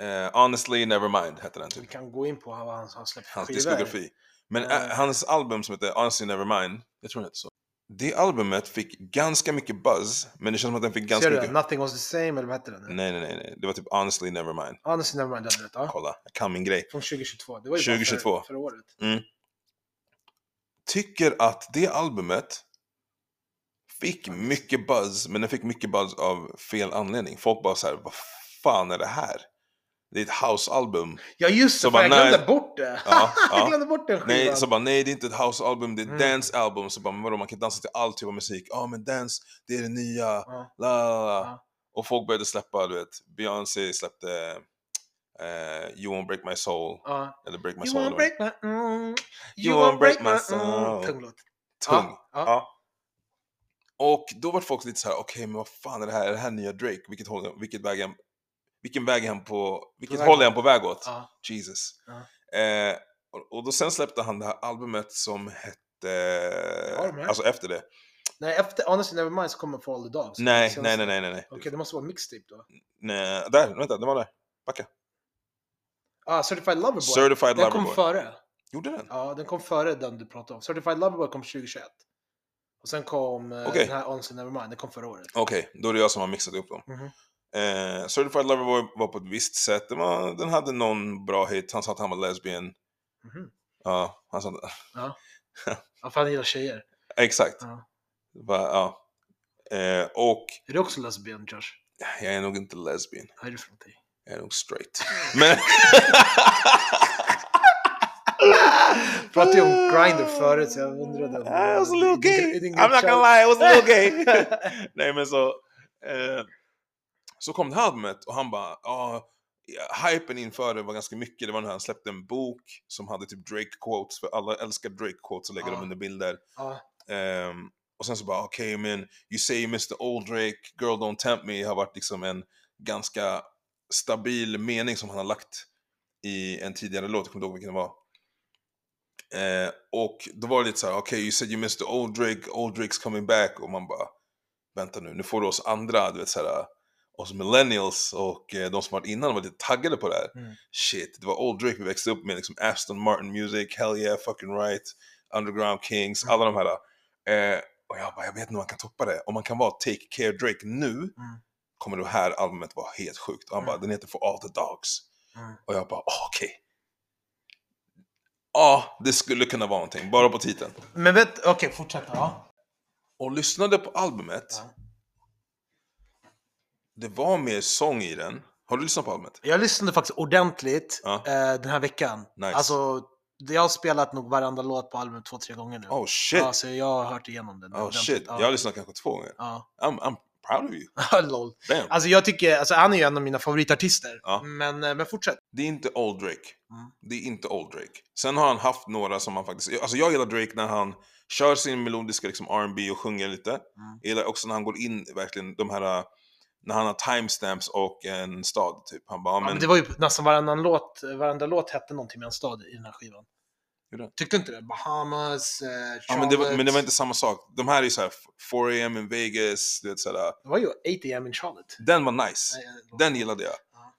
Eh, Honestly Nevermind hette den Vi typ. kan gå in på vad han har släppt Hans diskografi. Men eh, hans album som heter Honestly Nevermind, jag tror den heter så. Det albumet fick ganska mycket buzz, men det känns som att den fick ganska Ser du mycket... Nothing was the same, eller vad hette den? Nej, nej, nej, nej. Det var typ Honestly Nevermind. Honestly never mind, det hade rätt. Ja. Kolla, jag kan min grej. Från 2022. Det var ju 2022. Bara för, förra året. Tycker att det albumet fick mycket buzz, men den fick mycket buzz av fel anledning. Folk bara såhär, vad fan är det här? Det är ett house-album. Ja just det, bara, jag glömde nej. bort det. Ja, jag ja. glömde bort den skivan. Nej, så bara nej det är inte ett house-album, det är ett Mm. dance-album. Så bara, men vadå man kan dansa till all typ av musik. Ja men dance, det är det nya. Ja. La, la, la. Ja. Och folk började släppa, du vet, Beyoncé släppte eh, You won't break my soul. Ja. Eller break my You soul. won't break my... Mm, You won't break my soul. Tung låt. Tung. Ja. Och då var folk lite så här: okej men vad fan är det här? Är det här nya Drake? Vilket håll, vilket väg han, vilken väg han på, vilket väg håll är han på väg åt? Jesus. Eh, och, och då sen släppte han det här albumet som hette, alltså efter det. Nej, efter Honestly Nevermind så kommer For All The Dogs. Nej, nej, nej, nej, nej. Okej, det måste vara mixtape då. nej. Där, vänta, det var där. Backa. Ah, Certified Loverboy. Certified den kom Loverboy. före. Gjorde den? Ja, den kom före den du pratade om. Certified Loverboy kom 2021. Och sen kom eh, Okej. den här Honestly Nevermind, den kom förra året. Okej, då är det jag som har mixat upp dem. Mhm. Eh, Certified Loverboy var på ett visst sätt. Den, var, den hade någon bra hit. Han sa att han var lesbian. Mhm. Ja, han sa Ja. ja, för han gillar tjejer. Exakt. Ja. Va, ja. Eh, och Är du också lesbian, Josh? jag är nog inte lesbian. Vad är det för någonting? Jag är nog straight. Men... Pratade ju om Grindr förut, så jag undrade om... I was a little gay. I'm not gonna lie, I was a little gay. Nej men så... Eh, så kom det här albumet och han bara, ja, hypen inför det var ganska mycket. Det var när han släppte en bok som hade typ Drake-quotes, för alla älskar Drake-quotes och lägger Ja. dem under bilder. Ja, Ehm, och sen så bara, okej men, you say Mr Old Drake, Girl Don't Tempt Me har varit liksom en ganska stabil mening som han har lagt i en tidigare låt, jag kommer inte ihåg vilken det var. Eh, och då var det lite så här, okej you said you missed the old Drake, old Drake's coming back. Och man bara, vänta nu, nu får du oss andra, du vet såhär, oss millennials och eh, de som varit innan var lite taggade på det här. Mm. Shit, det var old Drake vi växte upp med, liksom Aston Martin Music, Hell Yeah, Fucking Right, Underground Kings, Mm. alla de här. Eh, och jag bara, jag vet inte om man kan toppa det. Om man kan vara Take Care Drake nu, kommer det här albumet vara helt sjukt. Och han bara, Mm. den heter For All The Dogs. Mm. Och jag bara, ah, okej. Ja, det skulle kunna vara någonting, bara på titeln. Men vet, okej, fortsätt. Ja. Och lyssnade på albumet, Ja. det var mer sång i den. Har du lyssnat på albumet? Jag lyssnade faktiskt ordentligt Ja. eh, den här veckan. Nice. Alltså, jag har spelat nog varenda låt på albumet två, tre gånger nu. Oh shit! Ja, så jag har hört igenom den. oh shit, Ja. jag har lyssnat kanske två gånger. Ja. I'm, I'm proud of you. Lol. Damn. Alltså jag tycker, alltså han är ju en av mina favoritartister. Ja. Men, eh, men fortsätt. Det är inte Old Drake. Mm. Det är inte Old Drake. Sen har han haft några som han faktiskt... Alltså jag gillar Drake när han kör sin melodiska liksom R&B och sjunger lite. Mm. Jag gillar också när han går in verkligen de här... äh, När han har timestamps och en stad typ. Han bara, ja, men... men det var ju nästan varannan låt, varenda låt hette någonting med en stad i den här skivan. Tyckte inte det? Bahamas, eh, Ja, men, det var, Charlotte. men det var inte samma sak. De här är ju såhär 4am in Vegas, du vet sådär. Det var ju 8am in Charlotte. Den var nice. Nej, eh, Den gillade jag. Ja.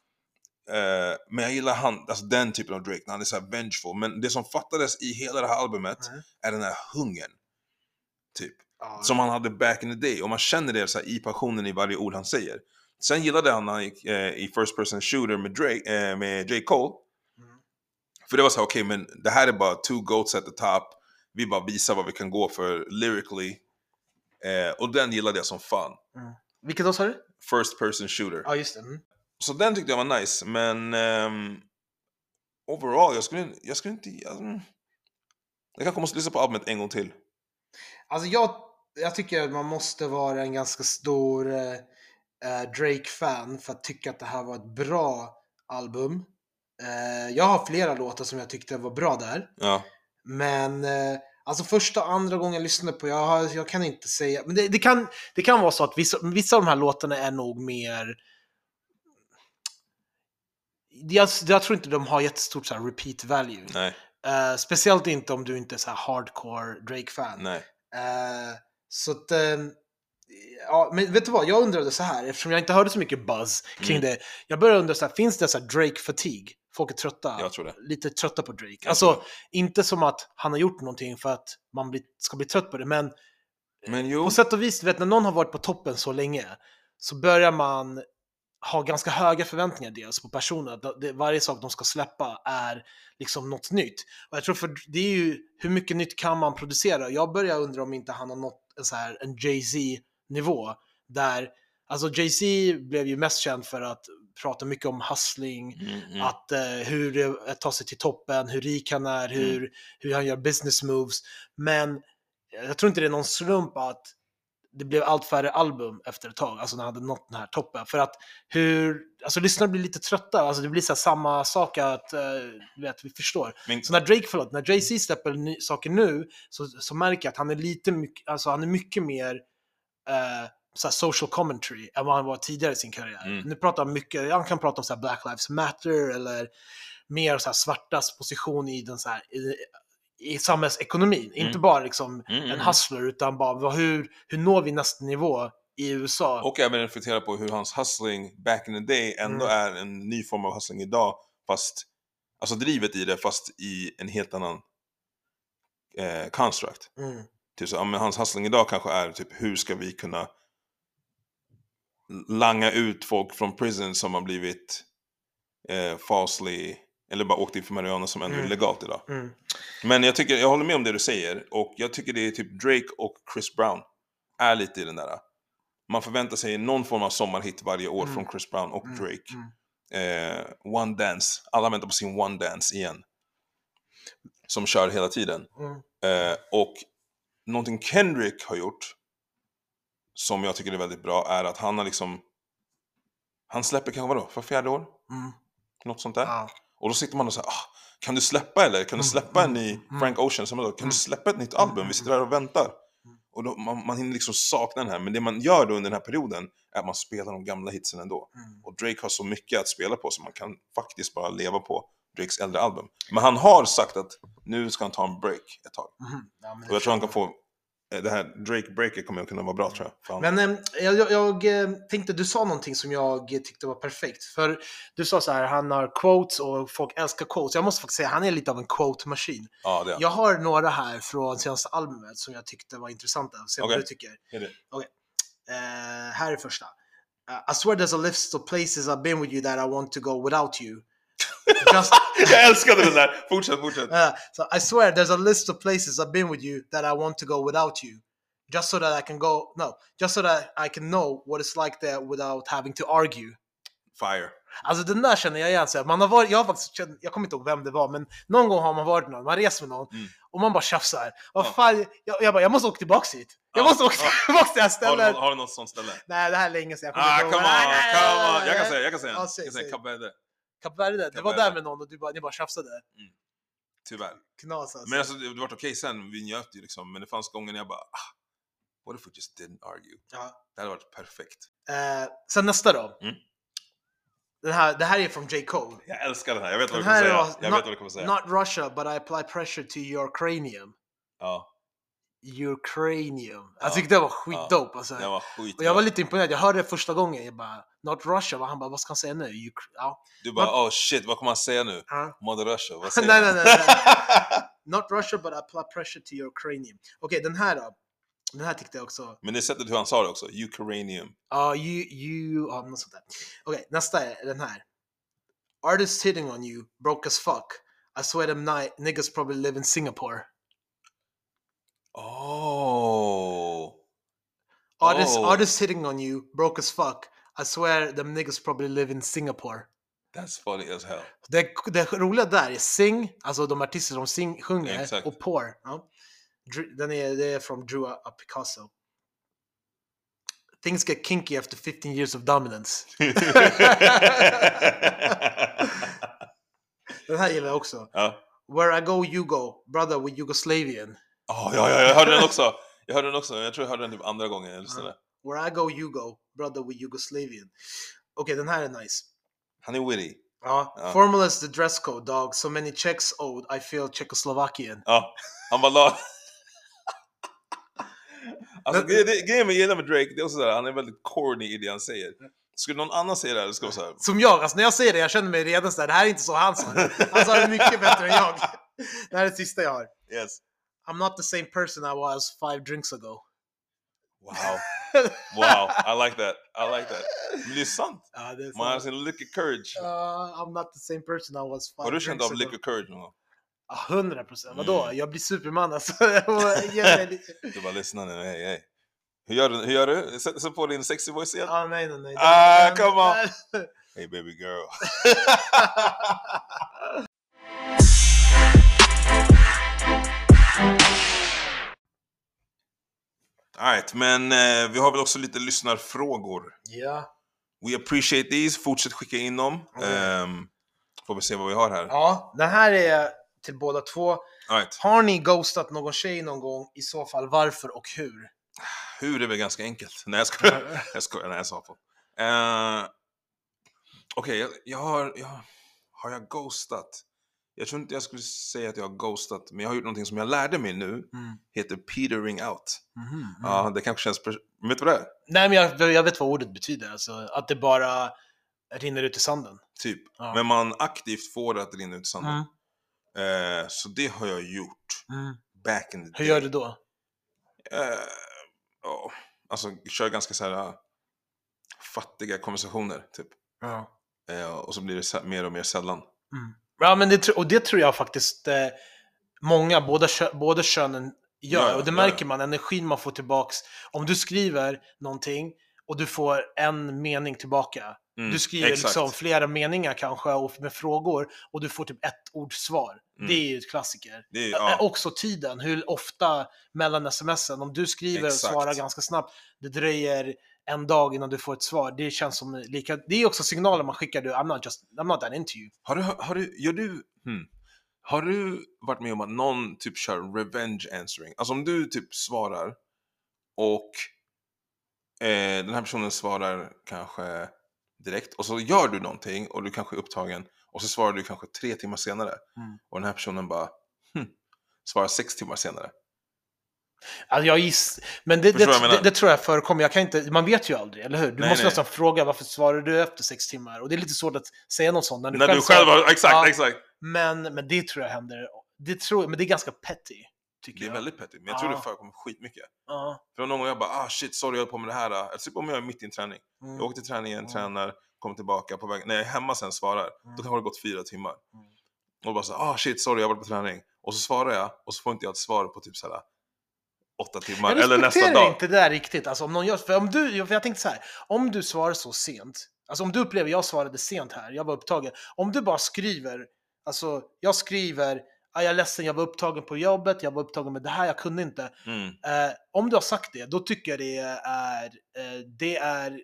Eh, men jag gillar han, alltså den typen av Drake, när han är såhär vengeful. Men det som fattades i hela det här albumet Nej. är den här hungern. Typ. Ja. Som han hade back in the day. Och man känner det så här, i passionen i varje ord han säger. Sen gillade han när han gick eh, i First Person Shooter med, Drake, eh, med J. Cole. Mm. För det var så här, okej men det här är bara two goats at the top. Vi bara visar vad vi kan gå för lyrically. Eh, och den gillade jag som fan. Vilket då sa du? First Person Shooter. Ja, just det. Mm. Så den tyckte jag var nice, men ehm, overall, jag skulle, jag skulle inte... Jag, mm. jag kanske måste lyssna på albumet en gång till. Alltså jag, jag tycker att man måste vara en ganska stor eh, eh, Drake-fan för att tycka att det här var ett bra album. Eh, jag har flera låtar som jag tyckte var bra där. Ja, Men eh, alltså första och andra gången jag lyssnade på, jag, har, jag kan inte säga, men det, det, kan, det kan vara så att vissa, vissa av de här låtarna är nog mer jag, jag tror inte de har jättestort så repeat value. Eh, speciellt inte om du inte är så hardcore Drake-fan. Eh, så att, eh, ja, men vet du vad, jag undrade så här, eftersom jag inte hörde så mycket buzz kring Mm. det. Jag började undra så här, finns det så Drake-fatigue? Folk är trötta, Jag tror det. lite trötta på Drake. Alltså, inte som att han har gjort någonting för att man ska bli trött på det, men Men jo, på sätt och vis, du vet när någon har varit på toppen så länge, så börjar man har ganska höga förväntningar dels på personer. Det, varje sak de ska släppa är liksom något nytt. Och jag tror för det är ju hur mycket nytt kan man producera? Jag börjar undra om inte han har nått en, så här, en Jay-Z nivå där Alltså Jay-Z blev ju mest känd för att prata mycket om hustling, Mm, mm. att eh, hur det är att ta sig till toppen, hur rik han är, hur, hur han gör business moves. Men jag tror inte det är någon slump att det blev allt färre album efter ett tag, alltså när han hade nått den här toppen. För att hur, alltså lyssnarna blir lite trötta, alltså det blir så samma sak att, eh, du vet, vi förstår. Men, Så när Drake, förlåt, när Jay-Z släpper ny, saker nu så, så märker jag att han är lite mycket, alltså han är mycket mer eh, så social commentary än vad han var tidigare i sin karriär. Mm. Nu pratar han mycket, han kan prata om så här Black Lives Matter eller mer så här svartas position i den så här, i, i samhällsekonomin. Inte bara liksom Mm, mm, en mm. hustler utan bara hur, hur når vi nästa nivå i USA? Och även reflektera på hur hans hustling back in the day ändå Mm. är en ny form av hustling idag. Fast, alltså drivet i det fast i en helt annan eh, construct. Mm. Typ så, ja, men hans hustling idag kanske är typ hur ska vi kunna langa ut folk från prison som har blivit eh, falsely eller bara åkt in för marijuana som ändå är Mm. legalt idag. Mm. Men jag, tycker, jag håller med om det du säger och jag tycker det är typ Drake och Chris Brown är lite i den där. Man förväntar sig någon form av sommarhit varje år Mm. från Chris Brown och Mm, Drake. mm. Eh, one Dance, alla väntar på sin One Dance igen. Som kör hela tiden. Mm. Eh, och någonting Kendrick har gjort som jag tycker är väldigt bra är att han har liksom han släpper kanske vadå, för fjärde år? Mm. Något sånt där. Ja. Och då sitter man och säger ah, kan du släppa eller? Kan du Mm, släppa en mm, ny mm. Frank Ocean? Som då, kan Mm. du släppa ett nytt Mm, album? mm, Vi sitter här och väntar. Mm. Och då, man, man hinner liksom sakna den här. Men det man gör då under den här perioden är att man spelar de gamla hitsen ändå. Mm. Och Drake har så mycket att spela på så man kan faktiskt bara leva på Drakes äldre album. Men han har sagt att nu ska han ta en break ett tag. Mhm. Ja, Och jag tror han kan få, det här Drake-breaket kommer att kunna vara bra tror jag. För han, Men eh, jag, jag, jag eh, tänkte, du sa någonting som jag tyckte var perfekt. För du sa så här, han har quotes och folk älskar quotes. Jag måste faktiskt säga, han är lite av en quote-maskin. ja, det är han. Jag har några här från senaste albumet som jag tyckte var intressanta. Se Okej. vad du tycker. Är det? Eh, här är första. Uh, I swear there's a list of places I've been with you that I want to go without you. Just, jag älskade den där! Fortsätt, fortsätt. uh, so I swear there's a list of places I've been with you that I want to go without you. Just so that I can go, no, just so that I can know what it's like there without having to argue. Fire. Alltså den där känner jag igen. Så man har varit, jag har faktiskt känt, jag kommer inte ihåg vem det var, men någon gång har man varit någon, man reser med någon Mm. och man bara tjafsar. Vad Ja. fan, jag, jag bara, jag måste åka tillbaks hit. Jag Ja, måste åka ja. till det här Har du, stället. har du något sånt ställe? Nej, det här är länge sedan. jag Ah, come on, come on! Jag kan säga, jag kan säga. Ja, Jag kan säga Verde. Kap Verde, det Kap var där med någon och du bara, ni bara tjafsade. Tyvärr. Knas alltså. Men alltså det, var okej sen, vi njöt ju liksom. Men det fanns gånger när jag bara, ah, what if we just didn't argue? ja. Det hade varit perfekt. eh, sen nästa då. Mm. Den här, det här är från J. Cole. Jag älskar den här, jag vet vad Den du kommer här säga. var Jag not- vet vad du kommer säga. Not Russia, but I apply pressure to your cranium. Ja, Your cranium. Ja. Jag tyckte det var skitdope alltså. det var skit. Och jag var lite imponerad, jag hörde det första gången, jag bara Not Russia, och han bara vad ska han säga nu? Cr- ja. Du bara, oh shit, vad kommer han säga nu? Ja. Mother Russia, vad säger nej, han? nej, nej, Not Russia but I apply pressure to your cranium. Okej, den här då. Den här tyckte jag också. Men det sättet hur han sa det också, Ukrainium. Ja, you, you, ja, något sånt där. Okej, nästa är den här. Artists hitting on you, broke as fuck. I swear them night, niggas probably live in Singapore. Oh! Artists, Oh. artists hitting on you, broke as fuck. I swear them niggas probably live in Singapore. That's funny as hell. Det, det roliga där är sing, alltså de artister som sing, sjunger, Exakt. och pour. Ja. Den är, det är från Drew A. Picasso. Things get kinky after 15 years of dominance. Den här gillar jag också. ja. Where I go you go, brother with Yugoslavian. Oh, ja, ja, jag hörde den också. Jag hörde den också. Jag tror jag hörde den typ andra gången jag lyssnade. Where I go you go, brother with Yugoslavian. Okej, den här är nice. Han är witty. Ja. Ja. Formal as the dress code, dog. So many checks owed, I feel Czechoslovakian. Ja, han var la... Alltså, grejen med gillar med Drake, det är också sådär, han är väldigt corny i det han säger. Skulle någon annan säga det här, det skulle vara såhär... Som jag, alltså när jag säger det, jag känner mig redan sådär, det här är inte så han sa. Han sa det mycket bättre än jag. Det här är det sista jag har. Yes. I'm not the same person I was five drinks ago. Wow. Wow, I like that. I like that. Men det är sant. ja, det är Man har sin liquor courage. Uh, I'm not the same person I was five Har du känt av ago. liquor courage någon gång? Ja, hundra procent. Vadå? Mm. Jag blir superman alltså. Ge mig lite- Du bara lyssna nu, hej hej. Hur gör du? Hur gör du? Sätt sätt på din sexy voice igen. Ah, nej, nej, nej. Ah, come on. Hey baby girl. Alright, men eh, vi har väl också lite lyssnarfrågor. ja. We appreciate these, fortsätt skicka in dem. Mm. Ehm, får vi se vad vi har här. ja, den här är till båda två. Alright. Har ni ghostat någon tjej någon gång? I så fall varför och hur? Hur är väl ganska enkelt. Nej jag skojar. jag skojar, nej jag sa på. Uh, Okej, jag, jag, har, jag har jag ghostat? Jag tror inte jag skulle säga att jag har ghostat, men jag har gjort någonting som jag lärde mig nu. Mm. Heter petering out. Mhm, Ja, det kanske känns... Vet du vad det är? Nej, men jag, jag vet vad ordet betyder. Alltså, att det bara rinner ut i sanden. Typ. Ja. Men man aktivt får det att rinna ut i sanden. Mm. Eh, så det har jag gjort. Mm. Back in the Hur day. gör du då? Eh, ja, alltså, kör ganska så här äh, fattiga konversationer, typ. Ja. Eh, och så blir det mer och mer sällan. Ja, men det, och det tror jag faktiskt eh, många, båda, båda könen gör. Ja, och det märker ja. man, energin man får tillbaks. Om du skriver någonting och du får en mening tillbaka. Mm, Du skriver exakt. liksom flera meningar kanske och med frågor och du får typ ett ord svar. Mm. Det är ju ett klassiker. Det är, ja, Också tiden, hur ofta mellan smsen, om du skriver och Exakt. svarar ganska snabbt, det dröjer en dag innan du får ett svar. Det känns som lika, det är också signaler man skickar, du, I'm not just, I'm not that into you. har, du, har, du, gör du, hmm, har du varit med om att någon typ kör revenge answering? Alltså om du typ svarar och eh, den här personen svarar kanske direkt och så gör du någonting och du kanske är upptagen och så svarar du kanske tre timmar senare Mm. och den här personen bara hmm, svarar sex timmar senare. Alltså jag giss... Men det, det, det, det tror jag förekommer. Jag kan inte, man vet ju aldrig, eller hur? Du Nej, måste nej. nästan fråga varför svarar du efter sex timmar? Och det är lite svårt att säga något sånt när du När själv, du själv har, exakt, Ja. exakt. Men, men det tror jag händer. Det tror, men det är ganska petty, tycker Det är jag. väldigt petty, men jag tror Ja. det förekommer skitmycket. Ja. För någon gång jag bara ah shit sorry jag höll på med det här. Eller typ om jag är mitt i en träning. Mm. Jag åker till träningen, Mm. tränar, kommer tillbaka på vägen. När jag är hemma sen svarar, Mm. då kan det gått fyra timmar. Mm. Och bara så ah shit sorry jag har varit på träning. Och så svarar jag och så får inte jag ett svar på typ såhär åtta timmar Jag eller nästa respekterar dag. inte det där riktigt. Alltså, om någon gör, för om du, för jag tänkte så här, om du svarar så sent, alltså om du upplever jag svarade sent här, jag var upptagen, om du bara skriver, alltså jag skriver, ah, jag är ledsen, jag var upptagen på jobbet, jag var upptagen med det här, jag kunde inte. Mm. Eh, om du har sagt det, då tycker jag det är, eh, det är eh,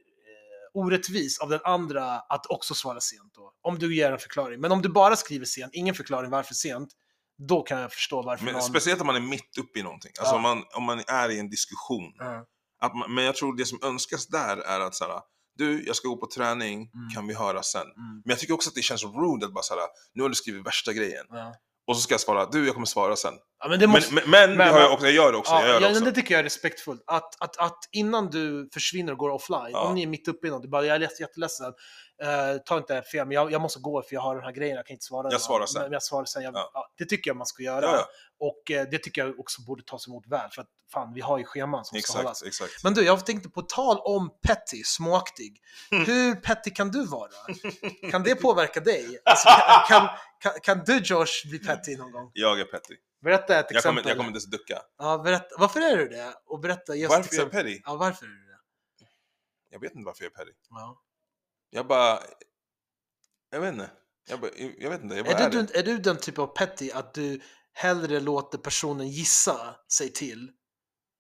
orättvis av den andra att också svara sent då. Om du ger en förklaring. Men om du bara skriver sent, ingen förklaring varför sent, då kan jag förstå varför Men någon... speciellt om man är mitt uppe i någonting. Alltså Ja. om, man, om man är i en diskussion. Ja. Att man, men jag tror det som önskas där är att såhär, du jag ska gå på träning, Mm. kan vi höra sen? Mm. Men jag tycker också att det känns rude att bara såhär, nu har du skrivit värsta grejen. Ja. Och så ska jag svara, du jag kommer svara sen. Ja, men måste... Men, men, men, det har jag också, jag gör det också. Ja, jag gör det också. det tycker jag är respektfullt. Att, att, att innan du försvinner och går offline, om ni är mitt uppe i något, du bara jag är jätte- jätteledsen, uh, ta inte fel, men jag, jag måste gå för jag har den här grejen, jag kan inte svara. Jag svarar sen. Men jag svarar sen. Jag, Ja. ja, det tycker jag man ska göra. Ja. Och eh, det tycker jag också borde tas emot väl, för att fan, vi har ju scheman som ska hållas. Exakt, exakt. Men du, jag tänkte på tal om petty, småaktig. Hur petty kan du vara? Kan det påverka dig? Alltså, kan, kan, kan du Josh bli petty någon gång? Jag är petty. Berätta ett Jag exempel. kommer, jag kommer inte ens ducka. Ja, berätta. Varför är du det? Och berätta just Varför är jag exempel. petty? Ja, varför är du det? Jag vet inte varför jag är petty. Ja. Jag bara... Jag vet inte. Jag, bara, jag vet inte, jag bara Är, är, du, det. är du den typ av petty att du hellre låter personen gissa sig till?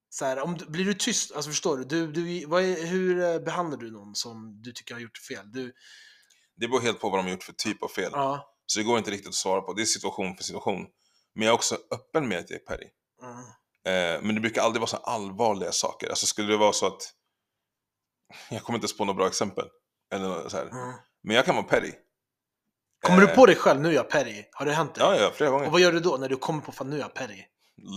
Så här, om du, blir du tyst? Alltså förstår du? du, du vad är, hur eh, behandlar du någon som du tycker har gjort fel? Du, Det beror helt på vad de har gjort för typ av fel. ja. Så det går inte riktigt att svara på. Det är situation för situation. Men jag är också öppen med att jag är petty. Mm. Eh, men det brukar aldrig vara så allvarliga saker. Alltså skulle det vara så att... Jag kommer inte ens på några bra exempel. Eller så här. Mm. Men jag kan vara petty. Kommer Eh, du på dig själv, nu är jag petty? Har det hänt dig? Ja, ja, flera gånger. Och vad gör du då när du kommer på fan nu är jag petty?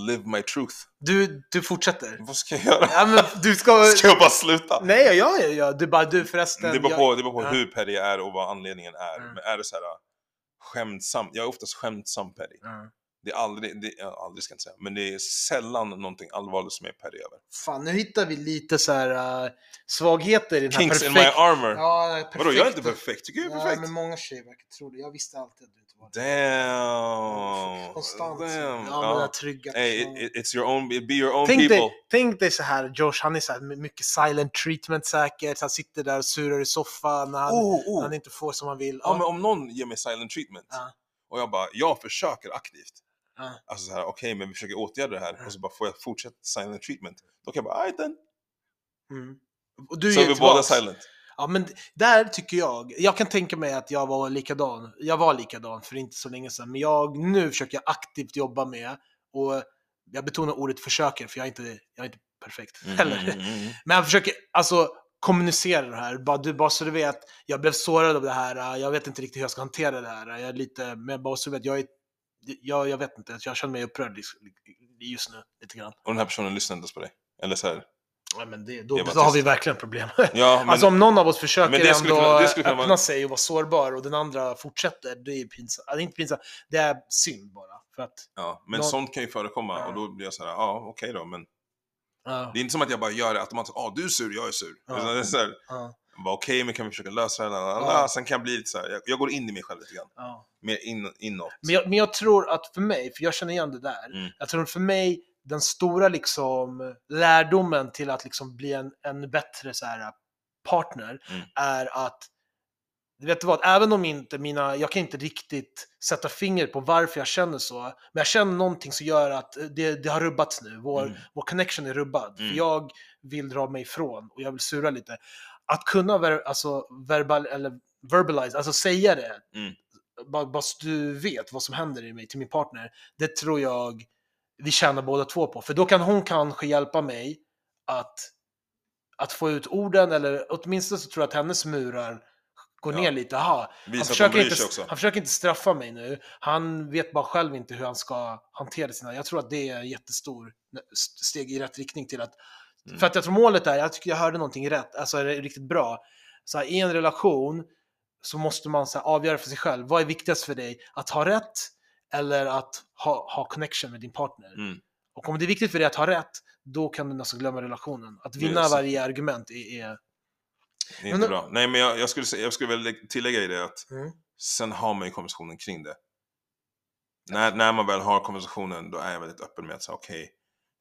Live my truth. Du, du fortsätter? Vad ska jag göra? Ja men du ska... Ska jag bara sluta? Nej, ja, ja, ja, du bara du förresten. Det beror jag- på, det beror på ja. hur petty jag är och vad anledningen är. Mm. Men är det så här skämtsam, jag är oftast skämtsam petty. Mm. Det är aldrig, det, ja, aldrig ska jag inte säga, men det är sällan någonting allvarligt som är per över. Fan, nu hittar vi lite så här uh, svagheter i den här Kinks in my armor. Ja, perfekt. Vadå, jag är inte perfekt, tycker jag är Ja, perfekt. men många tjejer verkar tro det. Jag visste alltid att du inte var det. Damn! Konstant. Damn. Ja, Ja. den där trygga Hey, it, it's your own, be your own Tänk people. dig, tänk dig så här, Josh, han är så här mycket silent treatment säkert. Han sitter där och surar i soffan när han, Oh, när oh. han inte får som han vill. Ja, men om någon ger mig silent treatment Ja. och jag bara, jag försöker aktivt. Ja. Alltså så här, okej, men vi försöker åtgärda det här och så bara får jag fortsätta silent treatment. Då kan jag bara, alright then. Mm. Och du Så är vi båda silent. Ja, men där tycker jag, jag kan tänka mig att jag var likadan. Jag var likadan för inte så länge sedan, men jag, nu försöker jag aktivt jobba med, och jag betonar ordet försöker, för jag är inte, jag är inte perfekt Mm, heller. mm, mm, mm. Men jag försöker alltså kommunicera det här, bara, du, bara så du vet, jag blev sårad av det här, jag vet inte riktigt hur jag ska hantera det här, jag är lite, men bara så du vet, jag är, jag, jag vet inte, jag känner mig upprörd just nu, lite grann. Och den här personen lyssnar inte ens på dig. Eller så här. Ja, men det, då, då har vi verkligen problem. Ja, men, Alltså om någon av oss försöker det ändå kunna- det öppna vara- sig och vara sårbar och den andra fortsätter, det är pinsamt. Är inte pinsamt, det är synd bara. För att, ja, men någon- sånt kan ju förekomma Ja. och då blir jag så här, ja okej då, men ja, det är inte som att jag bara gör det automatiskt, ja du är sur, jag är sur. Ja. Utan det är så här, ja, okej, men kan vi försöka lösa det? Ja. Sen kan jag bli lite så här, jag, jag går in i mig själv lite grann. ja. Mer in, inåt. Men, jag, men jag tror att för mig, för jag känner igen det där, Mm. jag tror för mig, den stora liksom lärdomen till att liksom bli en, en bättre så här, partner Mm. är att du vet vad, även om inte mina, jag kan inte riktigt sätta fingret på varför jag känner så, men jag känner någonting som gör att det, det har rubbats nu, vår, Mm. vår connection är rubbad. Mm. För jag vill dra mig ifrån och jag vill sura lite. Att kunna ver, alltså, verbal, eller verbalize, alltså säga det, Mm. bara, bara så du vet vad som händer i mig till min partner, det tror jag vi tjänar båda två på. För då kan hon kanske hjälpa mig att, att få ut orden, eller åtminstone så tror jag att hennes murar går Ja. ner lite. Aha, han, försöker inte, han försöker inte straffa mig nu. Han vet bara själv inte hur han ska hantera sina... Jag tror att det är jättestor st- steg i rätt riktning till att... Mm. För att jag tror målet är, jag tycker jag hörde någonting rätt, alltså är det riktigt bra. Så här, I en relation så måste man så här, avgöra för sig själv, vad är viktigast för dig? Att ha rätt eller att ha, ha connection med din partner? Mm. Och om det är viktigt för dig att ha rätt, då kan du nästan glömma relationen. Att vinna Yes. varje argument är... är Det är Men inte då- bra. Nej, men jag, jag, skulle, säga- jag skulle väl tillägga i det att mm. sen har man ju konversationen kring det. När, när man väl har konversationen, då är jag väldigt öppen med att säga okej,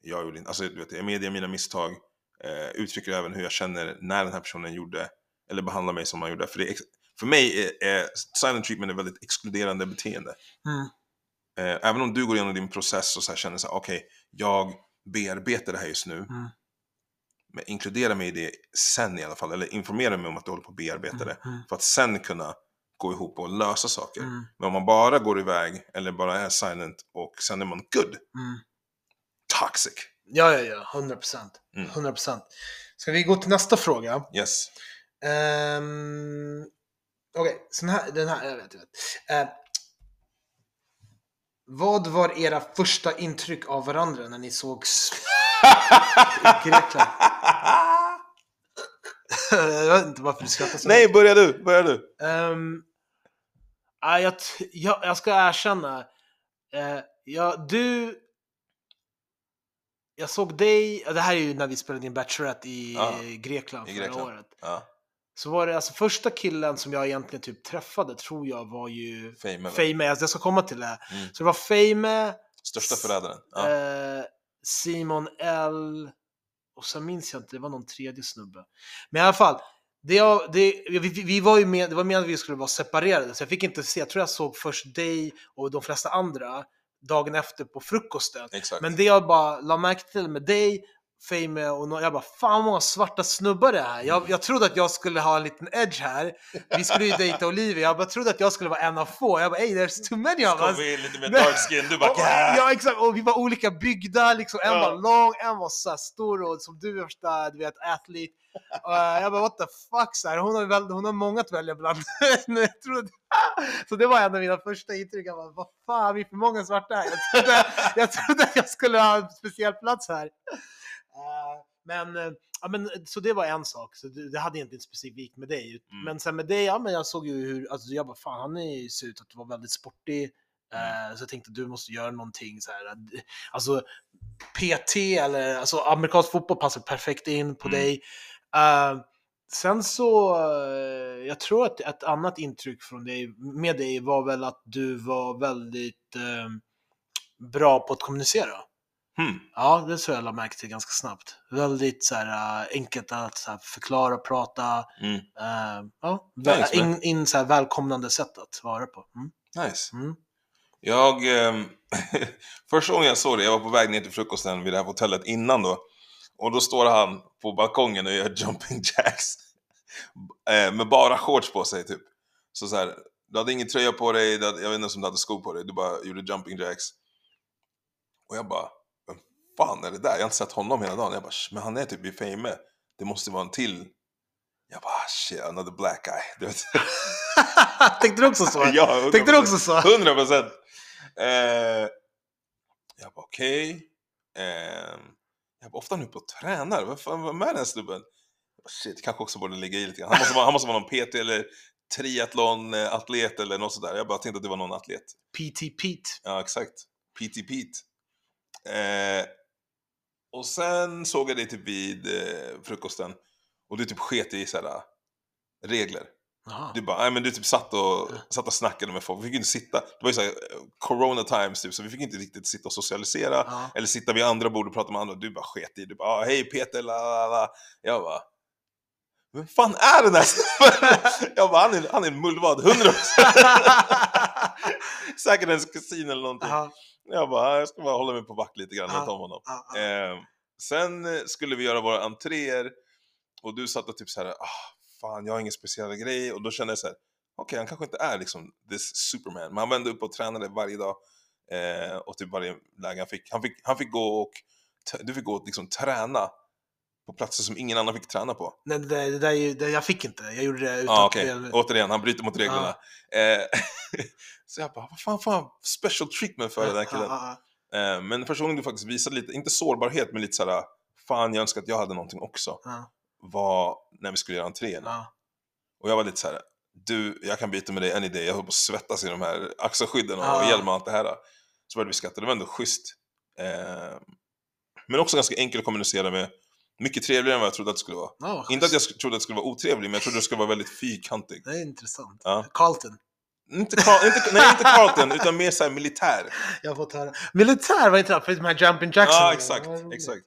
jag gjorde inte, alltså du vet, jag medger mina misstag, eh, uttrycker även hur jag känner när den här personen gjorde, eller behandlar mig som man gjorde. För, det, för mig är, är silent treatment ett väldigt exkluderande beteende. Mm. Eh, även om du går igenom din process och så känner så här, okej, jag bearbetar det här just nu. Mm. Men inkludera mig i det sen i alla fall, eller informera mig om att du håller på att bearbeta det. Mm. För att sen kunna gå ihop och lösa saker. Mm. Men om man bara går iväg, eller bara är silent och sen är man good, Mm. Toxic. Ja, ja, ja. 100 procent. Mm. 100 procent. Ska vi gå till nästa fråga? Yes. Um, Okej, sån här, den här, jag vet, jag vet. Eh, vad var era första intryck av varandra när ni sågs i Grekland? jag vet inte varför du skrattar så. Nej, börja du, börja du. Um, jag, jag, jag ska erkänna. Uh, ja, du... Jag såg dig, det här är ju när vi spelade in Bachelorette i Ja, Grekland i förra Grekland. året. Ja, Så var det alltså första killen som jag egentligen typ träffade tror jag var ju Fame? Fame, alltså jag ska komma till det. Mm. Så det var Fame, Största förrädaren. Ja. eh, Simon L och sen minns jag inte, det var någon tredje snubbe. Men i alla fall, det, jag- det, vi, vi- vi var ju med, det var meningen att vi skulle vara separerade så jag fick inte se, jag tror jag såg först dig och de flesta andra dagen efter på frukosten. Exakt. Men det jag bara la märke till med dig, Fame och nå- jag bara fan många svarta snubbar det är här. Jag, jag trodde att jag skulle ha en liten edge här. Vi skulle ju dejta Olivia, jag bara trodde att jag skulle vara en av få. Jag bara hey there's too many of us. vi lite mer dark skin, du bara Och- "Gah!" Ja exakt, och vi var olika byggda, liksom. en Ja. var lång, en var så stor och som du värsta, du vet, athlete. Och jag bara what the fuck, så här. Hon, har väl, hon har många att välja bland. jag trodde, så det var en av mina första intryck, jag bara vad fan, vi är för många svarta här. Jag trodde, jag trodde att jag skulle ha en speciell plats här. Eh, men, eh, ja, men, så det var en sak, så det, det hade egentligen specifikt med dig. Mm. Men sen med dig, ja men jag såg ju hur, alltså jag bara fan han är- ser ut att vara väldigt sportig, Eh, så jag tänkte du måste göra någonting så här. Alltså PT eller alltså amerikansk fotboll passar perfekt in på Mm. dig. Eh, sen så, eh, jag tror att ett annat intryck från dig, med dig var väl att du var väldigt eh, bra på att kommunicera. Hmm. Ja, det tror jag la märke till ganska snabbt. Väldigt så här, äh, enkelt att så här, förklara, prata. Mm. äh, ja, Nice, in, in så här, välkomnande sätt att vara på. Mm. Nice. Mm. Jag, ehm, första gången jag såg det, jag var på väg ner till frukosten vid det här hotellet innan då. Och då står han på balkongen och gör jumping jacks. Eh, med bara shorts på sig typ. Så så här, du hade ingen tröja på dig, jag vet inte ens om du hade skor på dig, du bara gjorde jumping jacks. Och jag bara, vem fan är det där? Jag har inte sett honom hela dagen. Jag bara, "Sh, men han är typ i Fame. Det måste vara en till. Jag bara, "Ah, shit, another black guy. Du vet. Tänkte du också så? ja, 100%. Tänkte du också så? 100 procent! Eh, jag bara okej. Eh, jag bara, ofta nu på och tränar. Vad fan, vem är den här snubben? Shit, kanske också borde ligga i lite grann. Han måste vara, han måste vara någon PT eller triathlon-atlet eller något sådär. Jag bara tänkte att det var någon atlet. PT Pete. Ja, exakt. PT Pete. Eh, och sen såg jag dig typ vid eh, frukosten och du typ sket i sådär regler. Jaha. Du bara, nej men du typ satt och, satt och snackade med folk, vi fick inte sitta, det var ju såhär corona times typ, så vi fick inte riktigt sitta och socialisera, Ja. eller sitta vid andra bord och prata med andra, du bara sket i, du bara, ah, hej Peter, la la la, jag bara, vem fan är den där? Jag bara, han är, han är en mullvad, 100% Säkert ens kusin eller någonting. Ja, Jag bara, jag ska bara hålla mig på vakt lite grann runt om honom. Eh, sen eh, skulle vi göra våra entréer och du satt och typ såhär, ah, fan jag har ingen speciell grej och då kände jag såhär, okej han kanske inte är liksom this superman, men han vände upp och tränade varje dag eh, och typ varje läge han fick. Han fick, han fick gå och, du fick gå och liksom träna på platser som ingen annan fick träna på. Nej, det, där- det, där det, jag fick inte. Jag gjorde det utan Ja, okej. fel. Återigen, han bryter mot reglerna. Eh, så jag bara, vad fan får han special treatment för den här killen? Ja, Eh, men gången du faktiskt visade lite, inte sårbarhet, men lite såhär, fan jag önskar att jag hade någonting också, var när vi skulle göra entréerna. ja. Och jag var lite såhär, du, jag kan byta med dig any day, jag höll på att svettas i de här axelskydden och Ja. hjälm och allt det här. Så började vi skratta, det var ändå schysst. Eh, men också ganska enkelt att kommunicera med, mycket trevligare än vad jag trodde att det skulle vara. Ja, Inte att jag trodde att det skulle vara otrevlig, men jag trodde att det skulle vara väldigt fyrkantig. Det är intressant. Ja. Carlton. Inte, Carl, inte, nej, inte Carlton, utan mer såhär militär. Jag har fått höra. Militär var inte det? För de här jumping jacks. Ja, exakt, exakt.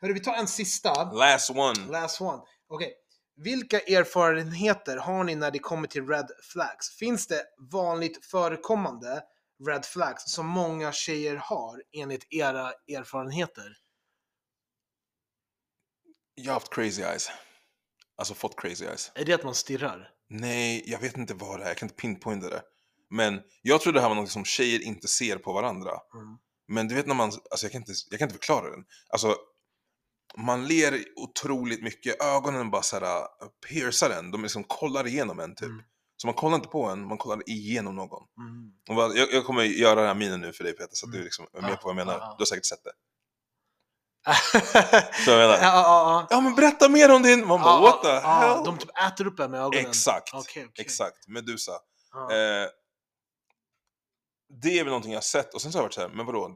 Hörru, vi tar en sista. Last one. Last one. Okej. Vilka erfarenheter har ni när det kommer till red flags? Finns det vanligt förekommande red flags som många tjejer har enligt era erfarenheter? Jag har haft crazy eyes. Alltså fått crazy eyes. Är det att man stirrar? Nej, jag vet inte vad det är. Jag kan inte pinpointa det. Men jag tror det här var något som tjejer inte ser på varandra. Mm. Men du vet när man, alltså jag kan inte, jag kan inte förklara den. Alltså, man ler otroligt mycket. Ögonen bara såhär piercar en. De liksom kollar igenom en typ. Mm. Så man kollar inte på en, man kollar igenom någon. Mm. Bara, jag, jag kommer göra den här minen nu för dig Peter, så att Mm. du liksom är med på vad jag menar. ja. Du har säkert sett det. Så jag menar, ja, ja. ja men berätta mer om din! Man bara, what the hell? De typ äter upp en med ögonen. Exakt, Okej, okej. exakt. Medusa. Eh, det är väl någonting jag har sett och sen så har jag varit så här, men vadå?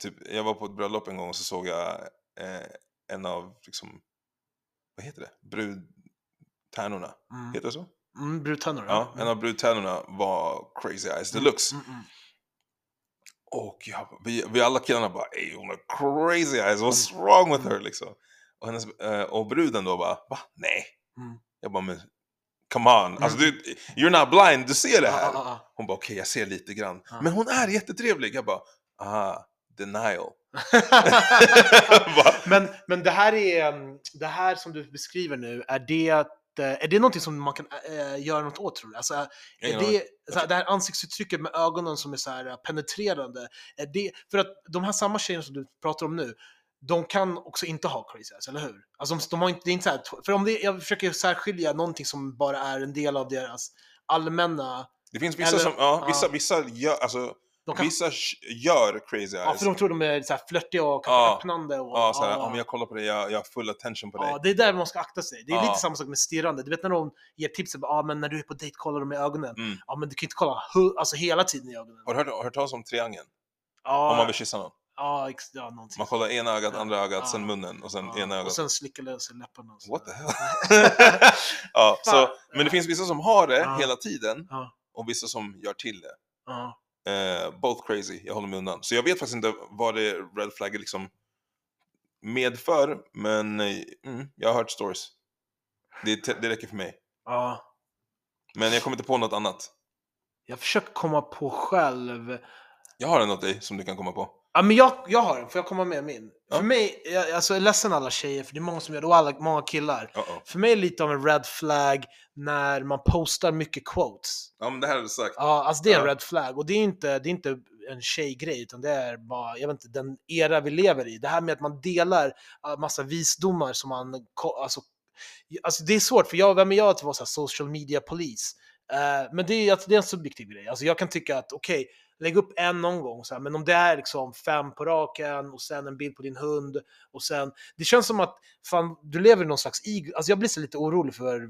Typ, jag var på ett bröllop en gång och så såg jag eh, en av, liksom, vad heter det? Brudtärnorna. Mm. Heter det så? Mm, brudtärnor. Ja, en av brudtärnorna var crazy eyes deluxe. Mm, mm. Och jag, vi, vi alla killarna bara ey hon har crazy eyes, what's wrong with her liksom? Och, hennes, eh, och bruden då bara, va? Nej. Mm. Jag bara, men come on, alltså du, you're not blind, du ser det Ja, här. ja, ja. Hon bara, okej jag ser lite grann. Ja. Men hon är jättetrevlig. Jag bara, ah, denial. Men, men det här är, um, det här som du beskriver nu, är det, att, eh, är det någonting som man kan äh, göra något åt tror du? Alltså, är Ingen det, så här, det här ansiktsuttrycket med ögonen som är så här penetrerande, är det, för att de här samma tjejerna som du pratar om nu, de kan också inte ha crazy eyes, eller hur? Alltså de, de har inte, det är inte så här, för om det, jag försöker särskilja någonting som bara är en del av deras allmänna, det finns vissa Eller- som, ja, vissa, ja. vissa gör, alltså, kan, Vissa gör crazy ja, eyes. för de tror de är så här flörtiga och kanske Ja. öppnande. Och, Ja, såhär, ja. om jag kollar på dig, jag, jag har full attention på dig. Ja, det är där man ska akta sig. Det är Ja. lite samma sak med stirrande. Du vet när de ger tipset, ja men när du är på dejt kollar de i ögonen. Mm. Ja men du kan inte kolla alltså, hela tiden i ögonen. Har du hört, hört talas om triangeln? Ja, Om man vill kyssa någon. ja, ex- ja någonting. Man kollar ena ögat, andra ögat, Ja. sen munnen och sen ja. ena ögat. Och sen slickar lös läpparna. och så. What the hell? ja, så, men det finns vissa som har det Ja. hela tiden Ja, och vissa som gör till det. Eh, both crazy, jag håller mig undan. Så jag vet faktiskt inte vad det red flag liksom medför, men eh, mm, jag har hört stories. Det, det räcker för mig. ja. Men jag kommer inte på något annat. Jag försöker komma på själv. Jag har en åt dig som du kan komma på. Ja, men jag, jag har den, får jag komma med min? Ja. För mig, jag, alltså jag är ledsen alla tjejer, för det är många som gör det, och alla, många killar. Uh-oh. För mig är det lite av en red flag när man postar mycket quotes. Ja, men det här har du sagt. Ja, alltså det är en Ja. red flag. Och det är inte, det är inte en tjejgrej, utan det är bara, jag vet inte, den era vi lever i. Det här med att man delar uh, massa visdomar som man, alltså, alltså det är svårt, för jag, vem är jag att vara så här social media polis? Eh, men det är, alltså, det är en subjektiv grej. Alltså jag kan tycka att, okej, lägg upp en någon gång, så här, men om det är liksom fem på raken och sen en bild på din hund och sen, det känns som att fan, du lever i någon slags ego, alltså jag blir så lite orolig för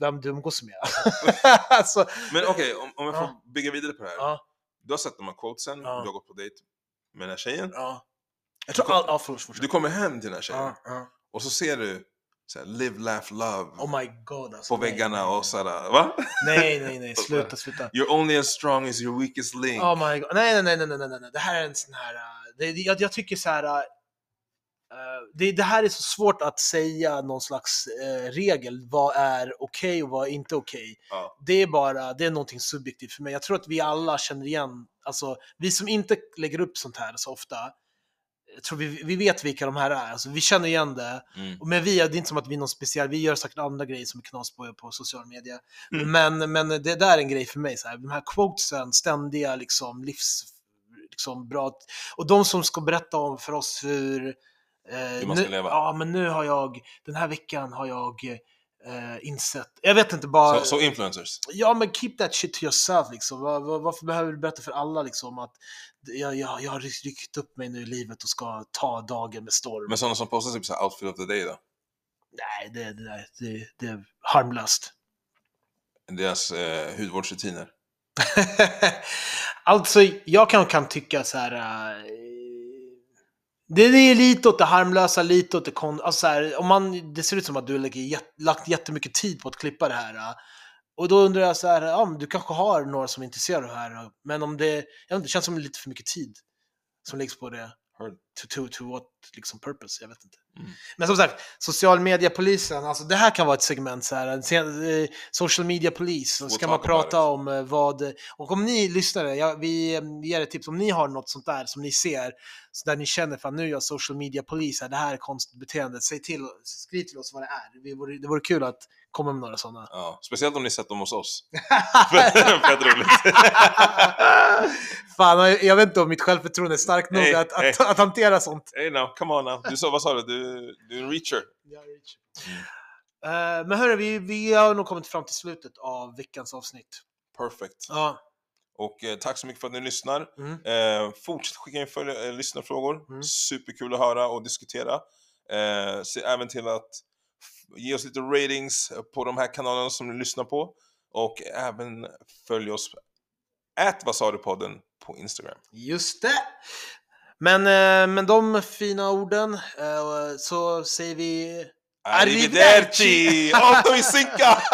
vem du umgås med. alltså, Men okej, om, om jag får Ja. bygga vidare på det här. ja, Du har sett de här quotesen, Ja. du har gått på dejt med den här tjejen. ja. Jag tror all, ja, förlåt, fortsätt. Du kommer hem till den här tjejen och så ser du så här, live, laugh, love Oh my god alltså. på nej, väggarna nej, och såhär, va? Nej, nej, nej, sluta, sluta. You're only as strong as your weakest link. Oh my god. Nej, nej, nej, nej, nej, nej. Det här är en sån här... uh, Det, jag, jag tycker så här... uh, uh, det, det här är så svårt att säga någon slags uh, regel. Vad är okej och vad är inte okej? Ja. Det är bara, det är någonting subjektivt för mig. Jag tror att vi alla känner igen, alltså vi som inte lägger upp sånt här så ofta, jag tror vi, vi vet vilka de här är. Alltså, vi känner igen det. Mm. Men vi, det är inte som att vi är någon speciell, vi gör säkert andra grejer som är knas på, på sociala medier. Mm. Men, men det där är en grej för mig, så här, de här quotesen, ständiga liksom, livs... Liksom, bra, och de som ska berätta om för oss hur... Eh, Hur man ska nu, leva. Ja, men nu har jag, den här veckan har jag eh, insett, jag vet inte bara... Så, så influencers. Ja, men keep that shit to yourself liksom. Var, var, varför behöver du berätta för alla liksom att jag, jag, jag har ryckt upp mig nu i livet och ska ta dagen med storm? Men sådana som postar typ så här outfit of the day då? Nej, det, det, det, det är harmlöst. Deras eh, hudvårdsrutiner. alltså, jag kan, kan tycka så här... äh, det, det är lite åt det harmlösa, lite åt det kon... Alltså här, om man, det ser ut som att du lägger, lagt jättemycket tid på att klippa det här. Äh. och då undrar jag så här, ja, men du kanske har några som är intresserade av det här. Äh. Men om det, jag vet inte, det känns som lite för mycket tid som läggs på det. To, to, to what liksom purpose? Jag vet inte. Mm. Men som sagt, social media-polisen, alltså det här kan vara ett segment så här, en eh, social media-polis, så ska man prata om eh, vad, och om ni lyssnare, jag, vi, eh, vi ger ett tips, om ni har något sånt där som ni ser, så där ni känner, fan nu är jag social media-polis, det här är konstigt beteende, säg till, skriv till oss vad det är. Det vore, det vore kul att komma med några sådana. Ja, speciellt om ni sett dem hos oss. Fett roligt. fan, jag- jag vet inte om mitt självförtroende är starkt nog Nej, att, att, nej. att, hantera sånt. Hey now, come on now. Du sa, vad sa du? Du, du är en reacher. Eh, men hörru, vi, vi har nog kommit fram till slutet av veckans avsnitt. Perfect. Ja. Och eh, tack så mycket för att ni lyssnar. Mm. Eh, fortsätt skicka in följ- eh, lyssnarfrågor. Mm. Superkul att höra och diskutera. Eh, se även till att ge oss lite ratings på de här kanalerna som ni lyssnar på. Och även följ oss Ät vad sa du podden på Instagram. Just det. Men eh, med de fina orden eh, så säger vi Arrivederci! Otto i synka!